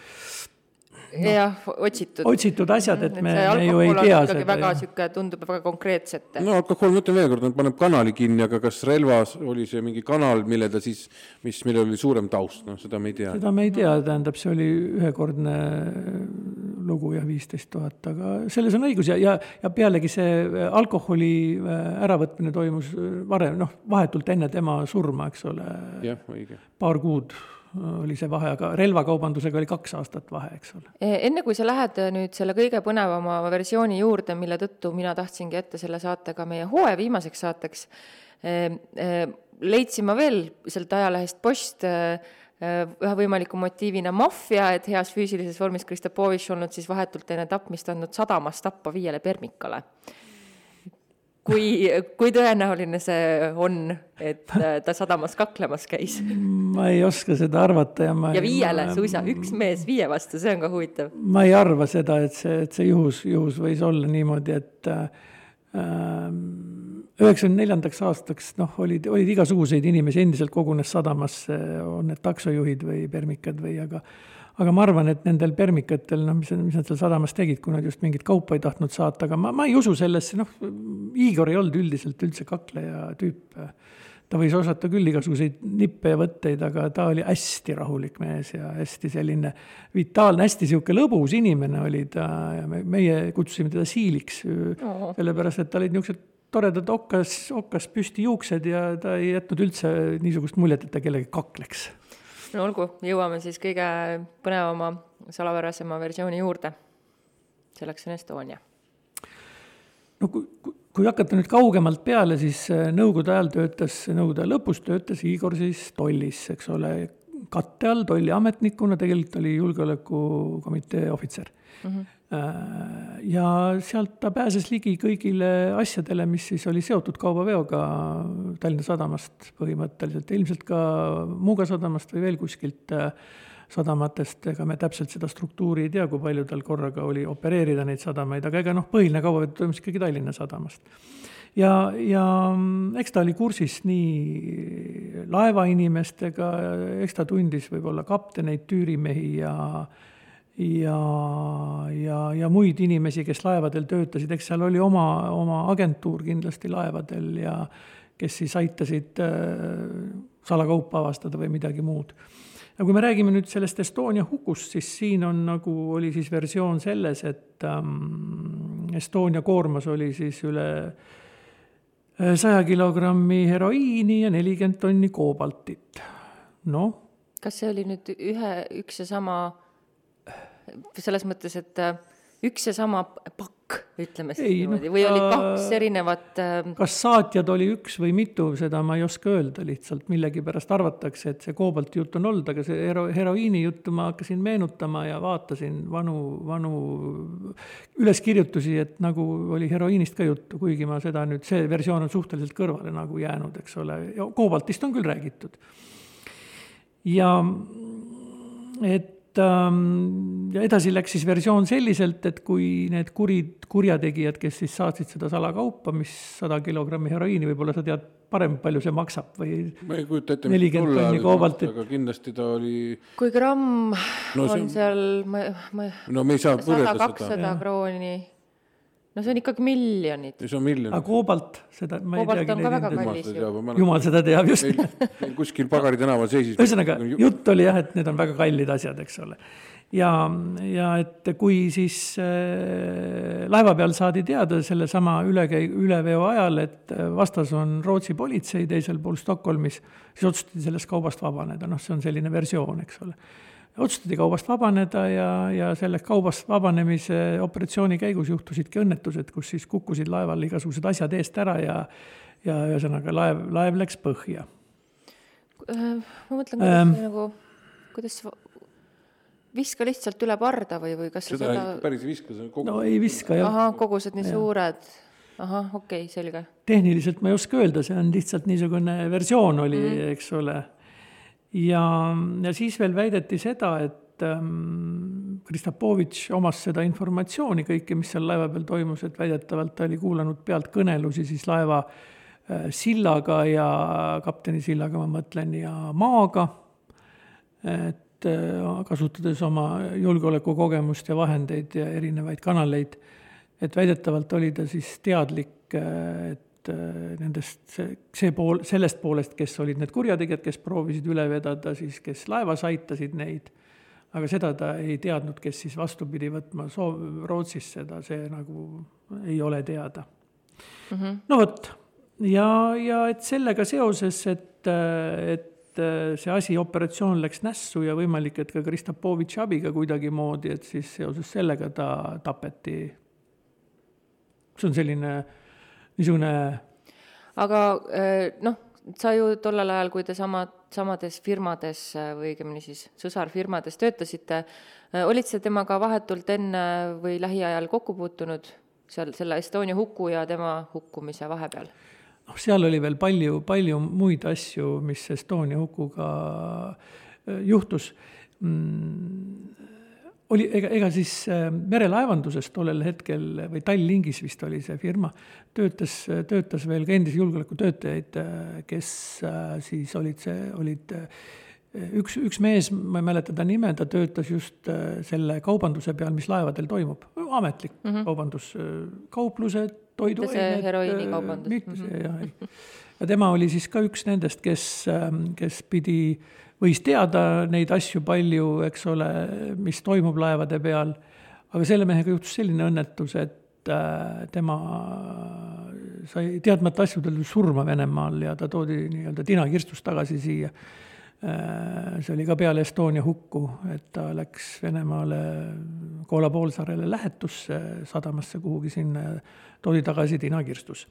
no, jah, otsitud. otsitud asjad, et me, me ju ei tea seda. väga sihuke, tundub väga konkreetsete. no alkohol, ma ütlen veel kord, paneb kanali kinni, aga kas relvas oli see mingi kanal, mille ta siis, mis, millel oli suurem taust, noh, seda me ei tea. seda me ei tea, tähendab, see oli ühekordne lugu ja viisteist tuhat, aga selles on õigus ja, ja, ja pealegi see alkoholi äh, äravõtmine toimus varem, noh, vahetult enne tema surma, eks ole. jah, õige. paar kuud oli see vahe, aga relvakaubandusega oli kaks aastat vahe, eks ole. E, enne kui sa lähed nüüd selle kõige põnevama versiooni juurde, mille tõttu mina tahtsingi ette selle saate ka meie hooaja viimaseks saateks, e, e, leidsin ma veel sealt ajalehest Post ühe võimaliku motiivina maffia, et heas füüsilises vormis Kristapovitš olnud siis vahetult enne tapmist andnud sadamas tappa viiele permikale kui, kui tõenäoline see on, et äh, ta sadamas kaklemas käis? ma ei oska seda arvata ja ma ja viiele ma, suisa, üks mees viie vastu, see on ka huvitav. ma ei arva seda, et see, et see juhus, juhus võis olla niimoodi, et ähm, üheksakümne neljandaks aastaks noh, olid, olid igasuguseid inimesi, endiselt kogunes sadamasse, on need taksojuhid või permikad või aga aga ma arvan, et nendel permikatel, noh, mis, mis nad seal sadamas tegid, kui nad just mingit kaupa ei tahtnud saata, aga ma, ma ei usu sellesse, noh, Igor ei olnud üldiselt üldse kakleja tüüp. Ta võis osata küll igasuguseid nippe ja võtteid, aga ta oli hästi rahulik mees ja hästi selline vitaalne, hästi niisugune lõbus inimene oli ta ja me, meie kutsusime teda Siiliks oh., sellepärast et tal olid niisugused toredad okas, okas püsti juuksed ja ta ei jätnud üldse niisugust muljet, et ta kellegagi kakleks no olgu, jõuame siis kõige põnevama, salapärasema versiooni juurde. selleks on Estonia. no kui, kui hakata nüüd kaugemalt peale, siis äh, nõukogude ajal töötas, nõukogude aja lõpus töötas Igor siis tollis, eks ole, katte all tolliametnikuna, tegelikult oli julgeolekukomitee ohvitser mm. -hmm ja sealt ta pääses ligi kõigile asjadele, mis siis oli seotud kaubaveoga Tallinna sadamast põhimõtteliselt, ilmselt ka Muuga sadamast või veel kuskilt äh, sadamatest, ega me täpselt seda struktuuri ei tea, kui palju tal korraga oli opereerida neid sadamaid, aga ega noh, põhiline kaubaveo toimus ikkagi Tallinna sadamast. ja, ja mm, eks ta oli kursis nii laevainimestega, eks ta tundis võib-olla kapteneid, tüürimehi ja ja, ja, ja muid inimesi, kes laevadel töötasid, eks seal oli oma, oma agentuur kindlasti laevadel ja kes siis aitasid äh, salakaupa avastada või midagi muud. Ja kui me räägime nüüd sellest Estonia hukust, siis siin on nagu, oli siis versioon selles, et ähm, Estonia koormas oli siis üle äh, saja kilogrammi heroiini ja nelikümmend tonni koobaltit, noh. kas see oli nüüd ühe, üks ja sama selles mõttes, et äh, üks ja sama pakk, ütleme siis ei, niimoodi. no,, või oli kaks erinevat äh... kas saatjad oli üks või mitu, seda ma ei oska öelda lihtsalt, millegipärast arvatakse, et see koobalti jutt on olnud, aga see hero-, heroiini juttu ma hakkasin meenutama ja vaatasin vanu, vanu üleskirjutusi, et nagu oli heroiinist ka juttu, kuigi ma seda nüüd, see versioon on suhteliselt kõrvale nagu jäänud, eks ole, koobaltist on küll räägitud. ja et ja edasi läks siis versioon selliselt, et kui need kurid, kurjategijad, kes siis saatsid seda salakaupa, mis sada kilogrammi heroiini, võib-olla sa tead parem, palju see maksab või ma ei kujuta ette, mis tol ajal koobaltit. aga kindlasti ta oli kui gramm no, on see... seal, ma, ma no me ei saa võrrelda seda. kakssada krooni no see on ikkagi miljonid. see on miljon. aga koobalt, seda ma koobalt ei teagi. on ka väga kallis ju. jumal seda teab, just. meil kuskil Pagari tänaval seisis. ühesõnaga, jutt oli jah, et need on väga kallid asjad, eks ole ja, ja et kui siis äh, laeva peal saadi teada sellesama ülekäi-, üleveo ajal, et vastas on Rootsi politsei teisel pool Stockholmis, siis otsustati sellest kaubast vabaneda, noh, see on selline versioon, eks ole. Otsustati kaubast vabaneda ja, ja sellest kaubast vabanemise operatsiooni käigus juhtusidki õnnetused, kus siis kukkusid laeval igasugused asjad eest ära ja ja ühesõnaga laev, laev läks põhja. ma mõtlen, kuidas ähm, nagu, kuidas viska lihtsalt üle parda või, või kas seda, seda... päris ei viska, see kogu... no ei viska jah. ahah, kogused nii ja. suured, ahah, okei okay,, selge. tehniliselt ma ei oska öelda, see on lihtsalt niisugune versioon oli mm, -hmm. eks ole. Ja, ja siis veel väideti seda, et ähm, Kristapovitš omas seda informatsiooni kõike, mis seal laeva peal toimus, et väidetavalt ta oli kuulanud pealt kõnelusi siis laeva äh, sillaga ja kapteni sillaga, ma mõtlen, ja maaga. et Äh, kasutades oma julgeolekukogemust ja vahendeid ja erinevaid kanaleid, et väidetavalt oli ta siis teadlik, äh, et äh, nendest, see, pool, sellest poolest, kes olid need kurjategijad, kes proovisid üle vedada, siis kes laevas aitasid neid, aga seda ta ei teadnud, kes siis vastupidi võtma soov, Rootsis seda, see nagu ei ole teada mm. -hmm. no vot, ja, ja et sellega seoses, et, et et äh, see asi, operatsioon läks nässu ja võimalik, et ka Kristapovitši abiga kuidagimoodi, et siis seoses sellega ta tapeti. see on selline niisugune. aga äh, noh, sa ju tollel ajal, kui te samad, samades firmades või õigemini siis sõsarfirmades töötasite, äh, olid sa temaga vahetult enne või lähiajal kokku puutunud seal selle Estonia huku ja tema hukkumise vahepeal? noh, seal oli veel palju, palju muid asju, mis Estonia hukuga juhtus mm, oli, ega, ega siis äh, merelaevanduses tollel hetkel või Tallinkis vist oli see firma, töötas, töötas veel ka endisi julgeolekutöötajaid, äh, kes siis olid see, olid üks, üks mees, ma ei mäleta ta nime, ta töötas just selle kaubanduse peal, mis laevadel toimub, ametlik mm -hmm. kaubandus, kauplused toiduained. heroiinikaubandus. ei. ja tema oli siis ka üks nendest, kes, ähm, kes pidi, võis teada neid asju palju, eks ole, mis toimub laevade peal. aga selle mehega juhtus selline õnnetus, et äh, tema sai teadmata asjadel surma Venemaal ja ta toodi nii-öelda tinakirstus tagasi siia äh, see oli ka peale Estonia hukku, et ta läks Venemaale Koola poolsaarele lähetusse sadamasse kuhugi sinna toodi tagasi tinakirstus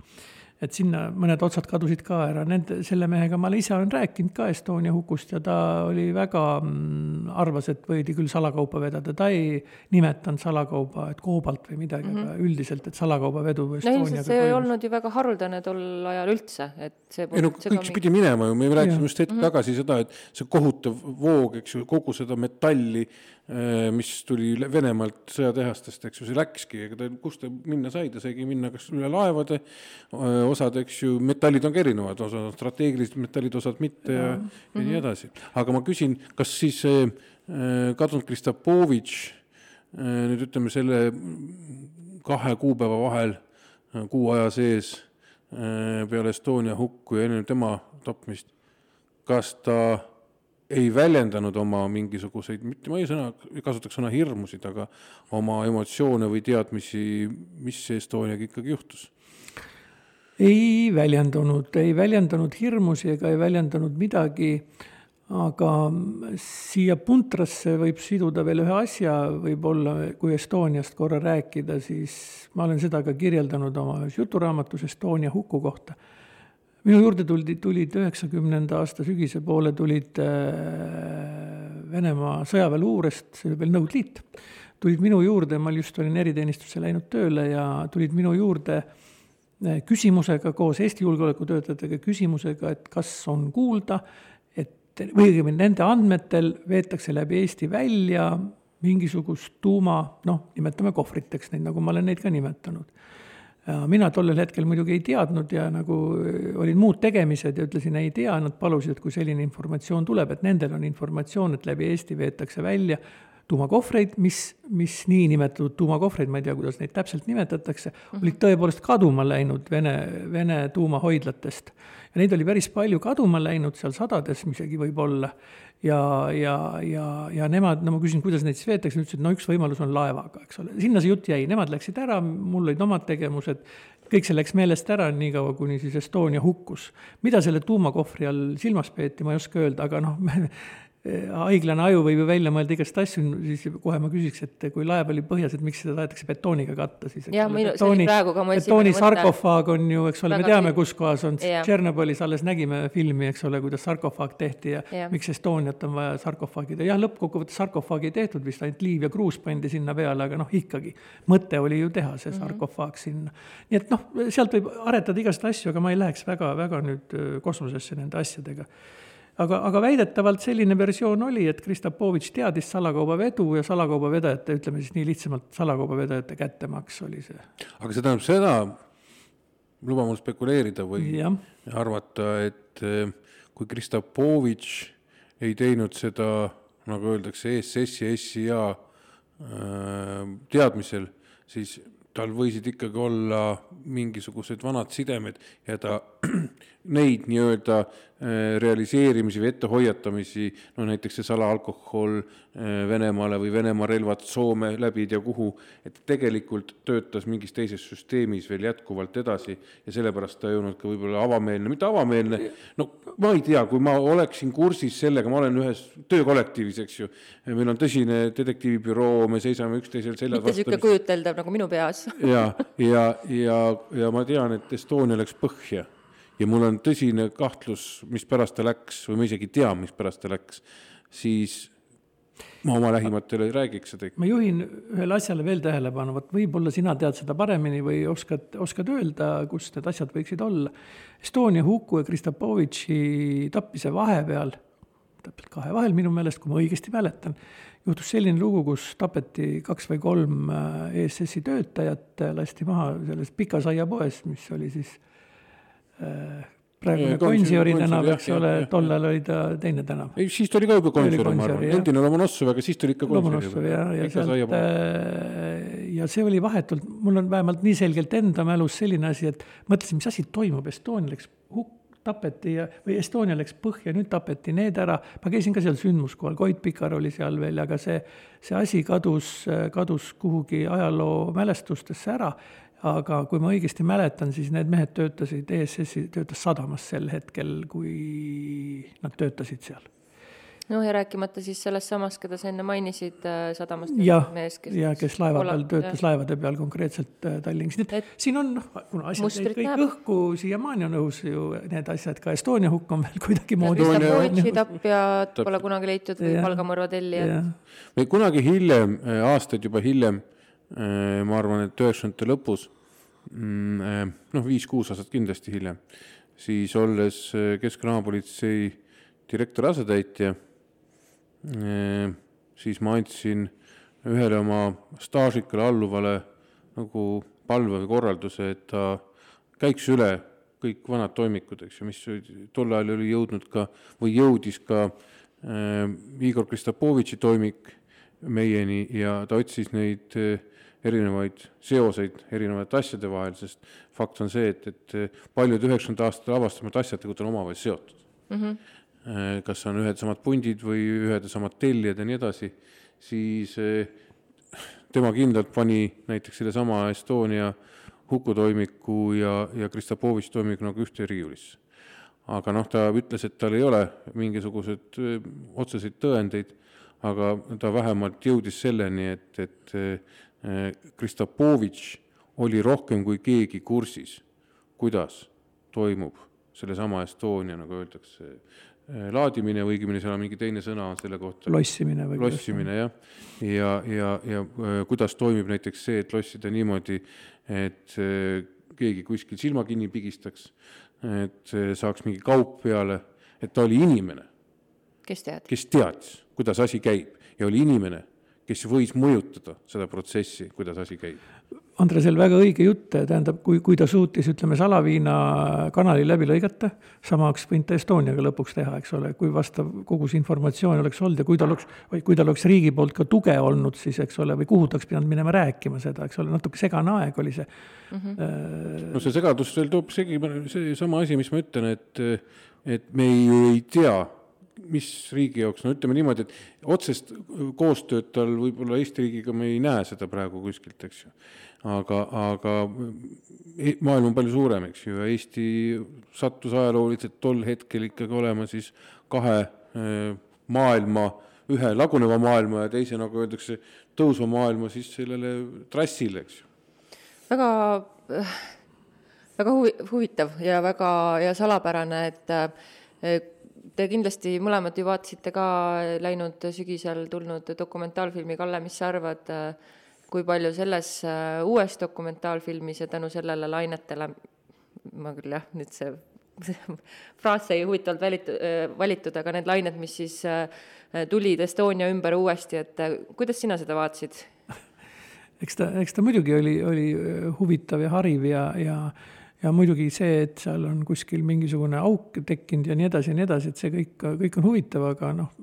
et sinna mõned otsad kadusid ka ära, nende, selle mehega ma ise olen rääkinud ka Estonia hukust ja ta oli väga mm,, arvas, et võidi küll salakaupa vedada, ta ei nimetanud salakauba, et koobalt või midagi mm, -hmm. aga üldiselt, et salakaubavedu no ilmselt see ei olnud ju väga haruldane tol ajal üldse, et see ei no kõik see pidi minema ju, me rääkisime just hetk mm -hmm. tagasi seda, et see kohutav voog, eks ju, kogu seda metalli mis tuli Venemaalt sõjatehastest, eks ju, see läkski, ega ta, kus ta minna sai, ta saigi minna kas üle laevade, äh, osad, eks ju, metallid on ka erinevad, osad on strateegilised metallid, osad mitte ja, ja, ja nii mhm. edasi. aga ma küsin, kas siis äh, kadunud Kristapovitš äh, nüüd ütleme selle kahe kuupäeva vahel äh,, kuu aja sees äh, peale Estonia hukku ja enne tema tapmist, kas ta ei väljendanud oma mingisuguseid, mitte ma ei sõna, kasutaks sõna hirmusid, aga oma emotsioone või teadmisi, mis Estoniaga ikkagi juhtus ei väljendanud, ei väljendanud hirmusi ega ei väljendanud midagi, aga siia puntrasse võib siduda veel ühe asja, võib-olla kui Estoniast korra rääkida, siis ma olen seda ka kirjeldanud oma ühes juturaamatus Estonia huku kohta. Minu juurde tuldi, tulid üheksakümnenda aasta sügise poole tulid äh, Venemaa sõjaväeluurest, see oli veel Nõukogude Liit, tulid minu juurde, ma just olin eriteenistusse läinud tööle ja tulid minu juurde äh, küsimusega koos Eesti julgeolekutöötajatega, küsimusega, et kas on kuulda, et või õigemini nende andmetel veetakse läbi Eesti välja mingisugust tuuma, noh, nimetame kohvriteks neid, nagu ma olen neid ka nimetanud. Mina tollel hetkel muidugi ei teadnud ja nagu olid muud tegemised ja ütlesin ei tea, nad palusid, et kui selline informatsioon tuleb, et nendel on informatsioon, et läbi Eesti veetakse välja tuumakohvreid, mis, mis niinimetatud tuumakohvreid, ma ei tea, kuidas neid täpselt nimetatakse, olid tõepoolest kaduma läinud Vene, Vene tuumahoidlatest. ja neid oli päris palju kaduma läinud, seal sadades isegi võib-olla ja, ja, ja, ja nemad, no ma küsisin, kuidas neid siis veetakse, nad ütlesid, no üks võimalus on laevaga, eks ole, sinna see jutt jäi, nemad läksid ära, mul olid omad tegevused, kõik see läks meelest ära, niikaua kuni siis Estonia hukkus. mida selle tuumakohvri all silmas peeti, ma ei oska öelda, aga noh, <laughs> haiglane aju võib ju välja mõelda igast asju, siis kohe ma küsiks, et kui laev oli põhjas, et miks seda tahetakse betooniga katta siis. jah, minu, see oli praegu ka mu betooni sarkofaag on ju, eks ole, me teame, kus kohas on, Tšernobõlis alles nägime filmi, eks ole, kuidas sarkofaag tehti ja, ja. miks Estoniat on vaja sarkofaagi teha, jah, lõppkokkuvõttes sarkofaagi ei tehtud vist, ainult liiv ja kruus pandi sinna peale, aga noh, ikkagi. mõte oli ju teha see mhm. sarkofaag mm -hmm. sinna. nii et noh, sealt võib aretada igast asju, aga ma ei läheks väga, väga nüüd äh, kosmosesse nende asjadega aga, aga väidetavalt selline versioon oli, et Kristapovitš teadis salakaubavedu ja salakaubavedajate, ütleme siis nii lihtsamalt, salakaubavedajate kättemaks oli see. aga see tähendab seda, luba mul spekuleerida või ja. arvata, et eh, kui Kristapovitš ei teinud seda, nagu öeldakse, ESS-i ja SIA äh, teadmisel, siis tal võisid ikkagi olla mingisugused vanad sidemed ja ta <clears throat> neid nii-öelda realiseerimisi või ettehoiatamisi, no näiteks see salaalkohol äh, Venemaale või Venemaa relvad Soome läbi ei tea kuhu, et tegelikult töötas mingis teises süsteemis veel jätkuvalt edasi ja sellepärast ta ei olnud ka võib-olla avameelne, mitte avameelne, no ma ei tea, kui ma oleksin kursis sellega, ma olen ühes töökollektiivis, eks ju, meil on tõsine detektiivibüroo, me seisame üksteisel seljas mitte niisugune kujuteldav nagu minu peas. ja, ja, ja, ja ma tean, et Estonia läks põhja ja mul on tõsine kahtlus, mispärast ta läks või ma isegi tean, mispärast ta läks, siis ma oma lähimatele räägiks seda. ma juhin ühele asjale veel tähelepanu, vot võib-olla sina tead seda paremini või oskad, oskad öelda, kus need asjad võiksid olla. Estonia huku ja Kristapovitši tapmise vahepeal, täpselt kahe vahel minu meelest, kui ma õigesti mäletan, juhtus selline lugu, kus tapeti kaks või kolm äh, ESS-i töötajat, lasti maha selles pikas aiapoes, mis oli siis praegune Gonsiori tänav, eks ole, tollal oli ta teine tänav. ei, siis ta oli ka juba Gonsiori, ma arvan, endine Lomonossov, aga siis ta oli ikka Lomonossov ja, ja sealt äh, ja see oli vahetult, mul on vähemalt nii selgelt enda mälus selline asi, et mõtlesin, mis asi toimub, Estonia läks hukk, tapeti ja, või Estonia läks põhja, nüüd tapeti need ära. ma käisin ka seal sündmuskohal, Koit Pikar oli seal veel, aga see, see asi kadus, kadus kuhugi ajaloo mälestustesse ära aga kui ma õigesti mäletan, siis need mehed töötasid, ESS-i töötas sadamas sel hetkel, kui nad töötasid seal. noh, ja rääkimata siis sellest samast, keda sa enne mainisid, äh, sadamas ja, mees, kes ja kes laeva peal töötas, laevade peal konkreetselt äh, Tallinnas, nii et siin on noh, kuna asjad jäid kõik näeb. õhku, siiamaani on õhus ju need asjad, ka Estonia hukk on veel kuidagimoodi. tapjad pole kunagi leitud või palgamõrva tellijad. või kunagi hiljem, äh, aastaid juba hiljem ma arvan, et üheksakümnendate lõpus, mm, äh, noh, viis-kuus aastat kindlasti hiljem, siis olles äh, Keskkriminaalpolitsei direktori asetäitja, siis ma andsin ühele oma staažikale alluvale nagu palve või korralduse, et ta käiks üle kõik vanad toimikud, eks ju, mis tol ajal oli jõudnud ka või jõudis ka äh, Igor Kristapovitši toimik meieni ja ta otsis neid äh, erinevaid seoseid erinevate asjade vahel, sest fakt on see, et, et paljud üheksakümnenda aastate avastamata asjad tegelikult on omavahel seotud mm. -hmm. kas on ühed samad pundid või ühed ja samad tellijad ja nii edasi, siis eh, tema kindlalt pani näiteks sellesama Estonia hukutoimiku ja, ja Kristapovitši toimiku nagu ühte riiulisse. aga noh, ta ütles, et tal ei ole mingisuguseid eh, otseseid tõendeid, aga ta vähemalt jõudis selleni, et, et Äh, Kristapovitš oli rohkem kui keegi kursis, kuidas toimub sellesama Estonia, nagu öeldakse, äh, laadimine või õigemini seal on mingi teine sõna selle kohta. lossimine või? lossimine jah, ja, ja, ja, ja kuidas toimib näiteks see, et lossida niimoodi, et keegi kuskil silma kinni pigistaks, et saaks mingi kaup peale, et ta oli inimene. kes teadis? kes teadis, kuidas asi käib ja oli inimene kes võis mõjutada seda protsessi, kuidas asi käib. Andresel väga õige jutt, tähendab, kui, kui ta suutis, ütleme, Salaviina kanali läbi lõigata, sama oleks võinud ta Estoniaga lõpuks teha, eks ole, kui vastav kogu see informatsioon oleks olnud ja kui tal oleks, või kui tal oleks riigi poolt ka tuge olnud, siis eks ole, või kuhu ta oleks pidanud minema rääkima seda, eks ole, natuke segane aeg oli see mm. -hmm. no see segadus veel toob segi, seesama asi, mis ma ütlen, et, et me ju ei tea mis riigi jaoks, no ütleme niimoodi, et otsest koostööd tal võib-olla Eesti riigiga me ei näe seda praegu kuskilt, eks ju. aga, aga e-, maailm on palju suurem, eks ju, ja Eesti sattus ajalooliselt tol hetkel ikkagi olema siis kahe e, maailma, ühe laguneva maailma ja teise, nagu öeldakse, tõusva maailma siis sellele trassile, eks ju. väga väga huvi, huvitav ja väga ja salapärane, et Te kindlasti mõlemad ju vaatasite ka läinud sügisel tulnud dokumentaalfilmi Kalle, mis sa arvad, kui palju selles äh, uues dokumentaalfilmis ja tänu sellele lainetele, ma küll jah, nüüd see <laughs> fraas sai huvitavalt valitud, äh, valitud, aga need lained, mis siis äh, tulid Estonia ümber uuesti, et kuidas sina seda vaatasid? <laughs> eks ta, eks ta muidugi oli, oli huvitav ja hariv ja, ja ja muidugi see, et seal on kuskil mingisugune auk tekkinud ja nii edasi ja nii edasi, et see kõik, kõik on huvitav, aga noh,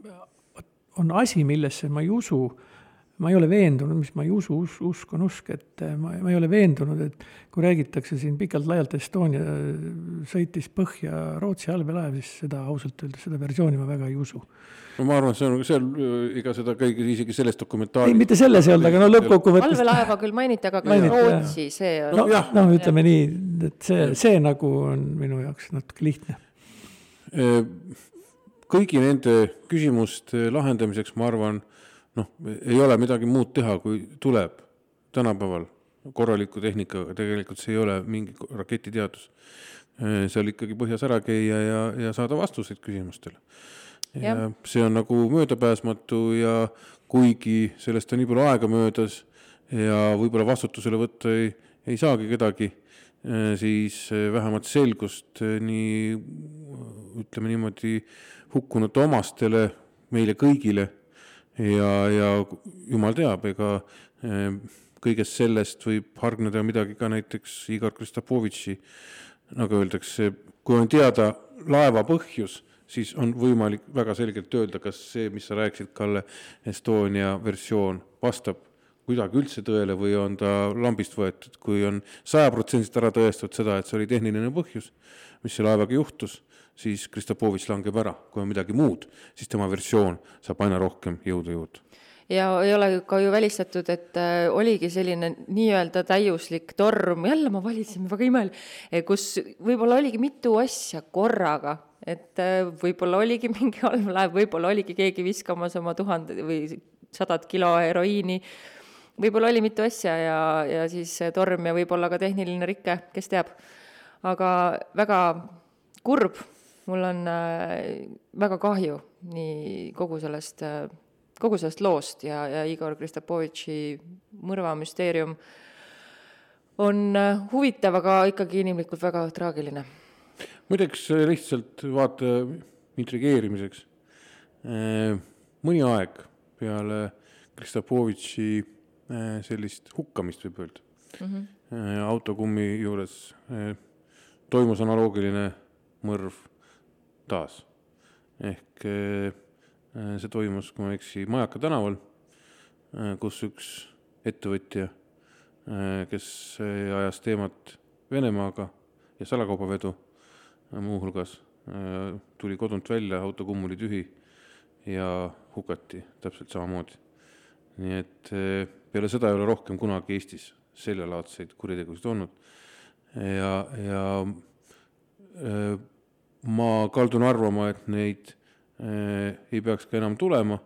on asi, millesse ma ei usu ma ei ole veendunud, mis ma ei usu, us-, usk on usk, et eh, ma, ma ei ole veendunud, et kui räägitakse siin pikalt-laialt, Estonia sõitis põhja Rootsi allveelaev, siis seda ausalt öeldes, seda versiooni ma väga ei usu. no ma arvan, see on seal, ega seda kõige, isegi selles dokumentaali ei, mitte selles ei olnud, aga no lõppkokkuvõttes allveelaeva küll mainiti, aga ka Rootsi, see on no, noh, ütleme nii, et see, see nagu on minu jaoks natuke lihtne. kõigi nende küsimuste lahendamiseks, ma arvan noh, ei ole midagi muud teha, kui tuleb tänapäeval korraliku tehnikaga, tegelikult see ei ole mingi raketiteadus. seal ikkagi põhjas ära käia ja, ja saada vastuseid küsimustele. ja see on nagu möödapääsmatu ja kuigi sellest on nii palju aega möödas ja võib-olla vastutusele võtta ei, ei saagi kedagi, siis vähemalt selgust nii ütleme niimoodi hukkunute omastele, meile kõigile ja, ja jumal teab, ega eh, kõigest sellest võib hargneda midagi ka näiteks Igor Kristapovitši, nagu öeldakse, kui on teada laeva põhjus, siis on võimalik väga selgelt öelda, kas see, mis sa rääkisid, Kalle, Estonia versioon vastab kuidagi üldse tõele või on ta lambist võetud, kui on sajaprotsendiliselt ära tõestatud seda, et see oli tehniline põhjus, mis selle laevaga juhtus siis Kristopovitš langeb ära, kui on midagi muud, siis tema versioon saab aina rohkem jõudu juurde. Ja ei ole ka ju välistatud, et äh, oligi selline nii-öelda täiuslik torm, jälle ma valitsen, väga imeline, kus võib-olla oligi mitu asja korraga, et äh, võib-olla oligi mingi halb laev, võib-olla oligi keegi viskamas oma tuhande või sadat kilo heroiini, võib-olla oli mitu asja ja, ja siis torm ja võib-olla ka tehniline rike, kes teab. aga väga kurb mul on äh, väga kahju nii kogu sellest, äh, kogu sellest loost ja, ja Igor Kristapovitši mõrvamüsteerium on äh, huvitav, aga ikkagi inimlikult väga traagiline. muideks lihtsalt vaata intrigeerimiseks, mõni aeg peale Kristapovitši sellist hukkamist, võib öelda mm, -hmm. autokummi juures toimus analoogiline mõrv taas. ehk eh, see toimus, kui ma ei eksi, Majaka tänaval, eh, kus üks ettevõtja, eh, kes ajas teemat Venemaaga ja salakaubavedu muuhulgas, tuli kodunt välja, autokumm oli tühi ja hukati täpselt samamoodi. nii et peale seda ei ole rohkem kunagi Eestis seljalaadseid kuritegusid olnud ja, ja ma kaldun arvama, et neid äh, ei peaks ka enam tulema,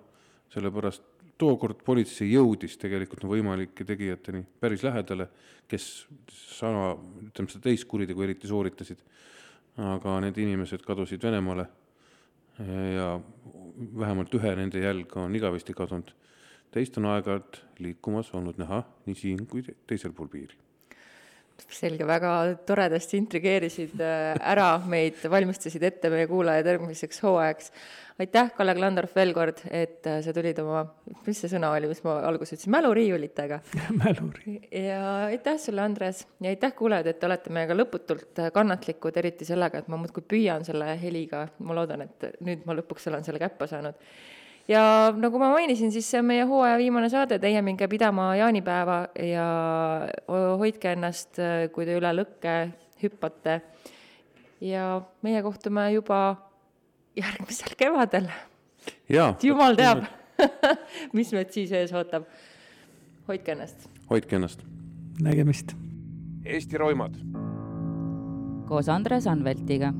sellepärast tookord politsei jõudis tegelikult võimalike tegijateni päris lähedale, kes sama, ütleme seda teist kuritegu eriti sooritasid. aga need inimesed kadusid Venemaale ja vähemalt ühe nende jälg on igavesti kadunud. Teist on aeg-ajalt liikumas olnud näha nii siin kui teisel pool piiri selge, väga toredasti intrigeerisid äh, ära meid, valmistasid ette meie kuulajad järgmiseks hooajaks. aitäh, Kalle Klandorf, veel kord, et äh, sa tulid oma, mis see sõna oli, mis ma alguses ütlesin, mäluriiulitega <laughs> mäluri. ja aitäh sulle, Andres, ja aitäh, kuulajad, et te olete meiega lõputult äh, kannatlikud, eriti sellega, et ma muudkui püüan selle heliga, ma loodan, et nüüd ma lõpuks olen selle käppa saanud ja nagu ma mainisin, siis see on meie hooaja viimane saade, teie minge pidama jaanipäeva ja hoidke ennast, kui te üle lõkke hüppate. ja meie kohtume juba järgmisel kevadel. jumal teab <laughs> mis meid siis ees ootab. hoidke ennast. hoidke ennast. nägemist. Eesti roimad. koos Andres Anveltiga